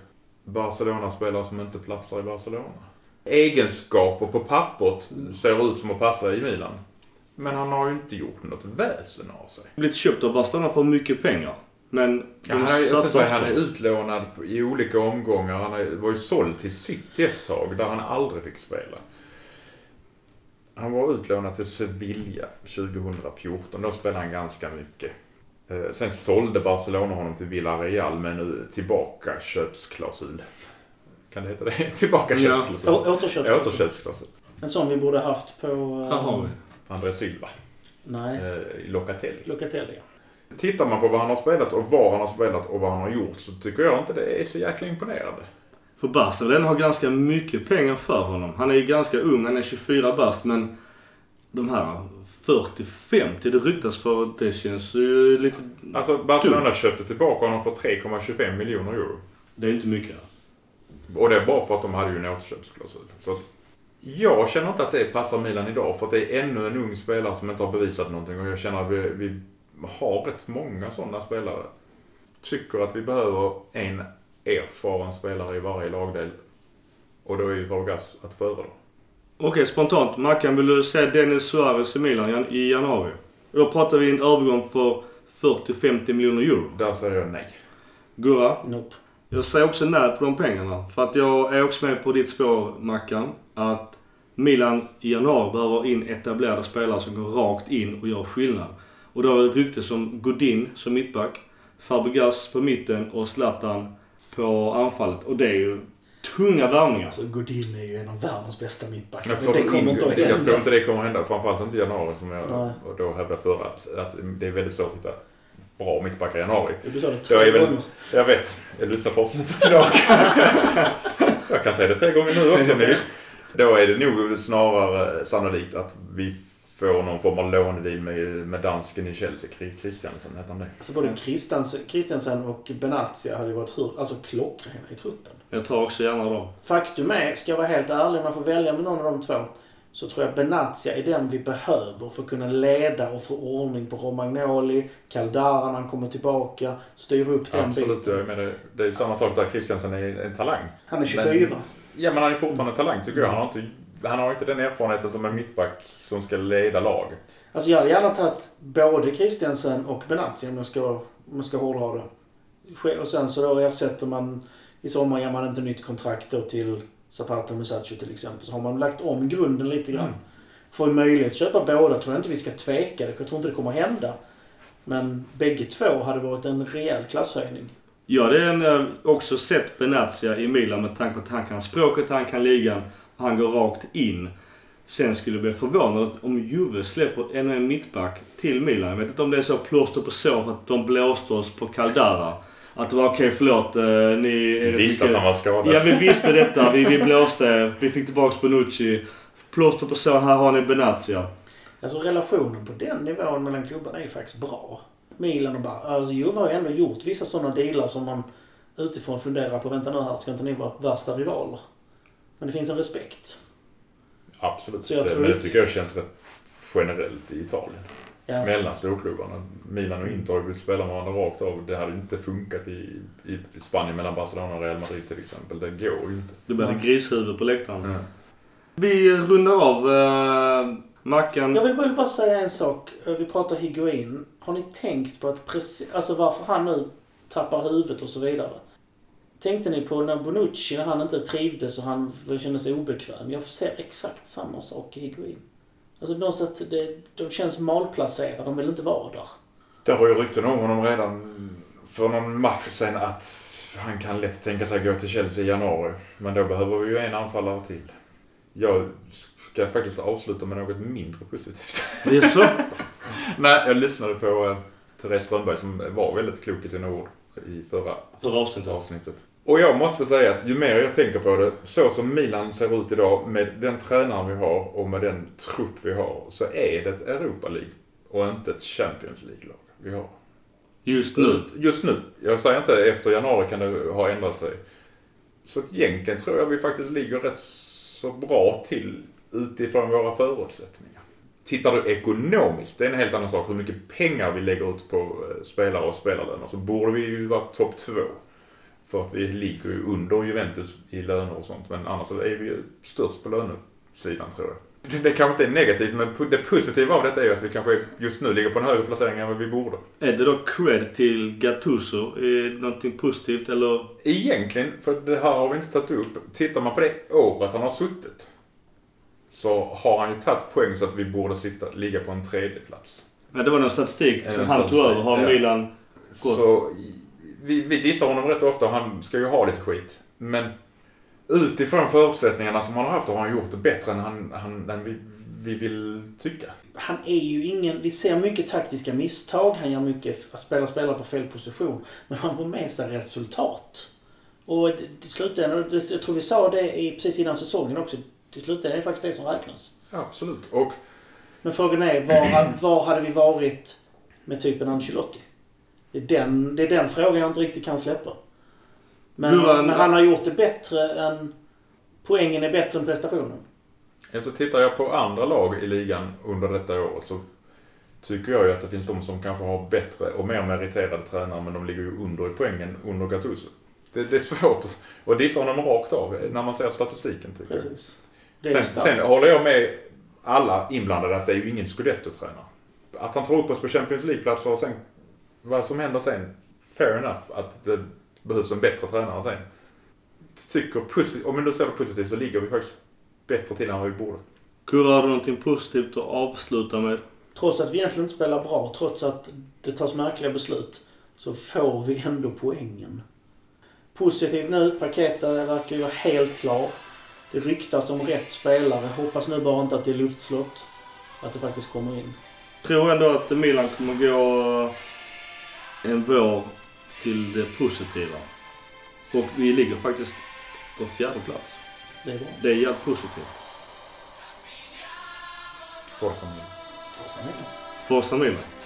Speaker 3: Barcelona-spelare som inte platsar i Barcelona. Egenskaper på pappret ser ut som att passa i Milan. Men han har ju inte gjort något väsen av sig.
Speaker 1: Blivit köpt av Barcelona för mycket pengar. Men
Speaker 3: Ja, han, är, så han är utlånad i olika omgångar. Han var ju såld till City ett tag där han aldrig fick spela. Han var utlånad till Sevilla 2014. Då spelade han ganska mycket. Eh, Sen sålde Barcelona honom till Villarreal med nu tillbaka köpsklausul. Kan det heta det? Tillbaka
Speaker 1: Ja.
Speaker 3: Återköpsklausul.
Speaker 2: En sån vi borde haft på... eh,
Speaker 1: Här har vi.
Speaker 3: André Silva.
Speaker 2: Nej,
Speaker 3: eh, Locatelli.
Speaker 2: Locatelli.
Speaker 3: Tittar man på vad han har spelat och var han har spelat och vad han har gjort så tycker jag inte det är så jäkla imponerande.
Speaker 1: För Barca den har ganska mycket pengar för honom. Han är ju ganska ung, han är 24 bast men de här 40-50 det ryktas för det känns ju lite...
Speaker 3: Alltså Barcelona köpte tillbaka honom för 3,25 miljoner euro.
Speaker 1: Det är inte mycket.
Speaker 3: Och det är bara för att de hade ju en återköpsklausul. Så att jag känner inte att det passar Milan idag för att det är ännu en ung spelare som inte har bevisat någonting och jag känner att vi, vi har rätt många sådana spelare. Tycker att vi behöver en erfaren spelare i varje lagdel. Och då är ju Vargas att föredra.
Speaker 1: Okej, spontant. Mackan, vill du se Dennis Suarez i Milan i januari? Då pratar vi en övergång för 40-50 miljoner euro.
Speaker 3: Där säger jag nej.
Speaker 1: Gurra,
Speaker 2: Nope.
Speaker 1: Jag säger också nej på de pengarna. För att jag är också med på ditt spår, Mackan. Att Milan i januari behöver in etablerade spelare som går rakt in och gör skillnad. Och då har vi rykte som Godin som mittback, Fabregas på mitten och Zlatan på anfallet. Och det är ju tunga värvningar.
Speaker 2: Alltså Godin är ju en av världens bästa mittbackar.
Speaker 3: Jag,
Speaker 2: Men det kommer inte att
Speaker 3: jag tror
Speaker 2: hända.
Speaker 3: inte det kommer att hända. Framförallt inte i januari som jag
Speaker 2: Nej.
Speaker 3: och då hävdade förra. Att det är väldigt svårt att hitta bra mittbackar i januari.
Speaker 2: Du sa det
Speaker 3: Jag
Speaker 2: tre
Speaker 3: är väl-
Speaker 2: gånger.
Speaker 3: Jag vet. Jag lyssnar på avsnittet idag. jag kan säga det tre gånger nu också om ni vill. Då är det nog snarare sannolikt att vi får någon form av lånedeal med, med dansken i Chelsea. Christiansen heter han det.
Speaker 2: Alltså både Christiansen, och Benatia hade ju varit hur, alltså klockrena i truppen.
Speaker 1: Jag tar också gärna dem.
Speaker 2: Faktum är, ska jag vara helt ärlig, man får välja med någon av de två. Så tror jag Benatia är den vi behöver för att kunna leda och få ordning på Romagnoli, Caldara när han kommer tillbaka, styra upp den
Speaker 3: Absolut.
Speaker 2: biten.
Speaker 3: Jag menar, det är samma sak där. Christiansen är en talang.
Speaker 2: Han är 24.
Speaker 3: Ja, men han är fortfarande en talang tycker jag. Han har inte, han har inte den erfarenheten som en mittback som ska leda laget.
Speaker 2: Alltså jag hade gärna tagit både Christiansen och Benatia om jag ska, om jag ska hårdra det. Och sen så då ersätter man, i sommar ger man inte nytt kontrakt då till Zapata Musacho till exempel. Så har man lagt om grunden lite grann.
Speaker 3: Mm.
Speaker 2: Får en möjlighet att köpa båda tror jag inte vi ska tveka. Det- Jag tror inte det kommer hända. Men bägge två hade varit en rejäl klasshöjning.
Speaker 1: Jag hade en, eh, också sett Benatia i Milan med tanke på att han kan språket, han kan ligan och han går rakt in. Sen skulle jag bli förvånad om Juve släpper ännu en mittback till Milan. Jag vet inte om det är så plåster på sår för att de blåste oss på Caldara. Att det var okej, förlåt, eh, ni är rätt
Speaker 3: Visste att han var skadad.
Speaker 1: Ja, vi visste detta. Vi, vi blåste er. Vi fick tillbaks Bonucci. Plåster på sår, här har ni Benatia.
Speaker 2: Alltså relationen på den nivån mellan klubbarna är ju faktiskt bra. Milan och bara, alltså Juve har ju ändå gjort vissa sådana dealar som man utifrån funderar på, vänta nu här, ska inte ni vara värsta rivaler? Men det finns en respekt.
Speaker 3: Absolut.
Speaker 2: Så jag
Speaker 3: det,
Speaker 2: tror
Speaker 3: men det tycker jag känns rätt generellt i Italien.
Speaker 2: Ja.
Speaker 3: mellan storklubbarna. Milan och Inter har ju velat spela med varandra rakt av. Det hade inte funkat i, i Spanien mellan Barcelona och Real Madrid till exempel. Det går ju inte.
Speaker 1: Det blev
Speaker 2: Ja.
Speaker 1: grishuvud på läktaren.
Speaker 3: Mm.
Speaker 1: Vi rundar av. Uh, Mackan.
Speaker 2: Jag vill bara- säga en sak. Eh, Vi pratar Higuain. Har ni tänkt på att precis, alltså varför han nu tappar huvudet och så vidare? Tänkte ni på när Bonucci, när han inte trivdes och han kände sig obekväm? Jag ser exakt samma sak i Higuain. Alltså på något sätt, det, de känns malplacerade. De vill inte vara där.
Speaker 3: Det var ju rykten om honom redan för någon match sen att han kan lätt tänka sig gå till Chelsea i januari. Men då behöver vi ju en anfallare till. Jag ska faktiskt avsluta med något mindre positivt.
Speaker 1: Jaså?
Speaker 3: Nej, jag lyssnade på eh, Therese Strömberg som var väldigt klok i sina ord i förra
Speaker 1: För avsnittet.
Speaker 3: avsnittet. Och jag måste säga att ju mer jag tänker på det, så som Milan ser ut idag med den tränaren vi har och med den trupp vi har, så är det ett Europa League och inte ett Champions League-lag vi har.
Speaker 1: Just nu.
Speaker 3: Just nu. Jag säger inte efter januari kan det ha ändrat sig. Så egentligen tror jag vi faktiskt ligger rätt så bra till utifrån våra förutsättningar. Tittar du ekonomiskt, det är en helt annan sak. Hur mycket pengar vi lägger ut på eh, spelare och spelarlöner så borde vi ju vara topp två. För att vi ligger ju under Juventus i löner och sånt. Men annars är vi ju störst på lönesidan tror jag. Det- kanske inte är negativt men det positiva av detta är ju att vi kanske just nu ligger på en högre placering än vad vi borde.
Speaker 1: Är det då cred till Gattuso? Är det någonting positivt eller?
Speaker 3: Egentligen, för det här har vi inte tagit upp. Tittar man på det året han har suttit. Så har han ju tagit poäng så att vi borde sitta, ligga på en tredje plats.
Speaker 1: Nej, det var någon statistik som han tog över. Har. Milan.
Speaker 3: Så i- vi, vi dissar honom rätt ofta och han ska ju ha lite skit. Men utifrån förutsättningarna som han har haft har han gjort det bättre än, han, han, än vi, vi vill tycka.
Speaker 2: Han är ju ingen... Vi ser mycket taktiska misstag. Han gör mycket... Spelar spelare på fel position. Men han får med sig resultat. Och till slutändan, jag tror vi sa det i, precis innan säsongen också. Till slutändan är det faktiskt det som räknas.
Speaker 3: Absolut. Och
Speaker 2: Men frågan är, var, var hade vi varit med typen Ancelotti? Det är, den, det är den frågan jag inte riktigt kan släppa. Men,
Speaker 1: Hur han-
Speaker 2: men han har gjort det bättre än... Poängen är bättre än prestationen.
Speaker 3: Så tittar jag på andra lag i ligan under detta året så tycker jag ju att det finns de som kanske har bättre och mer meriterade tränare men de ligger ju under i poängen under Gattuso. Det, det är svårt att och dissa honom rakt av när man ser statistiken tycker jag.
Speaker 2: Precis. Är
Speaker 3: Sen, sen håller jag med alla inblandade att det är ju ingen scudetto-tränare. Att han tror upp oss på Champions League-platser och sen vad som händer sen, fair enough att det behövs en bättre tränare sen. Tycker posi- om vi nu ser det positivt så ligger vi faktiskt bättre till än vad vi borde.
Speaker 1: Kurra, har du någonting positivt att avsluta med?
Speaker 2: Trots att vi egentligen inte spelar bra, trots att det tas märkliga beslut, så får vi ändå poängen. Positivt nu, Paketa verkar ju vara helt klar. Det ryktas om rätt spelare. Hoppas nu bara inte att det är luftslott. Att det faktiskt kommer in.
Speaker 1: tror ändå att Milan kommer gå en vår till det positiva. Och vi ligger faktiskt på fjärde plats.
Speaker 2: Det är bra.
Speaker 1: Det är jävligt positivt.
Speaker 3: Forza Milan.
Speaker 2: Forza Milan.
Speaker 1: Forza Milan.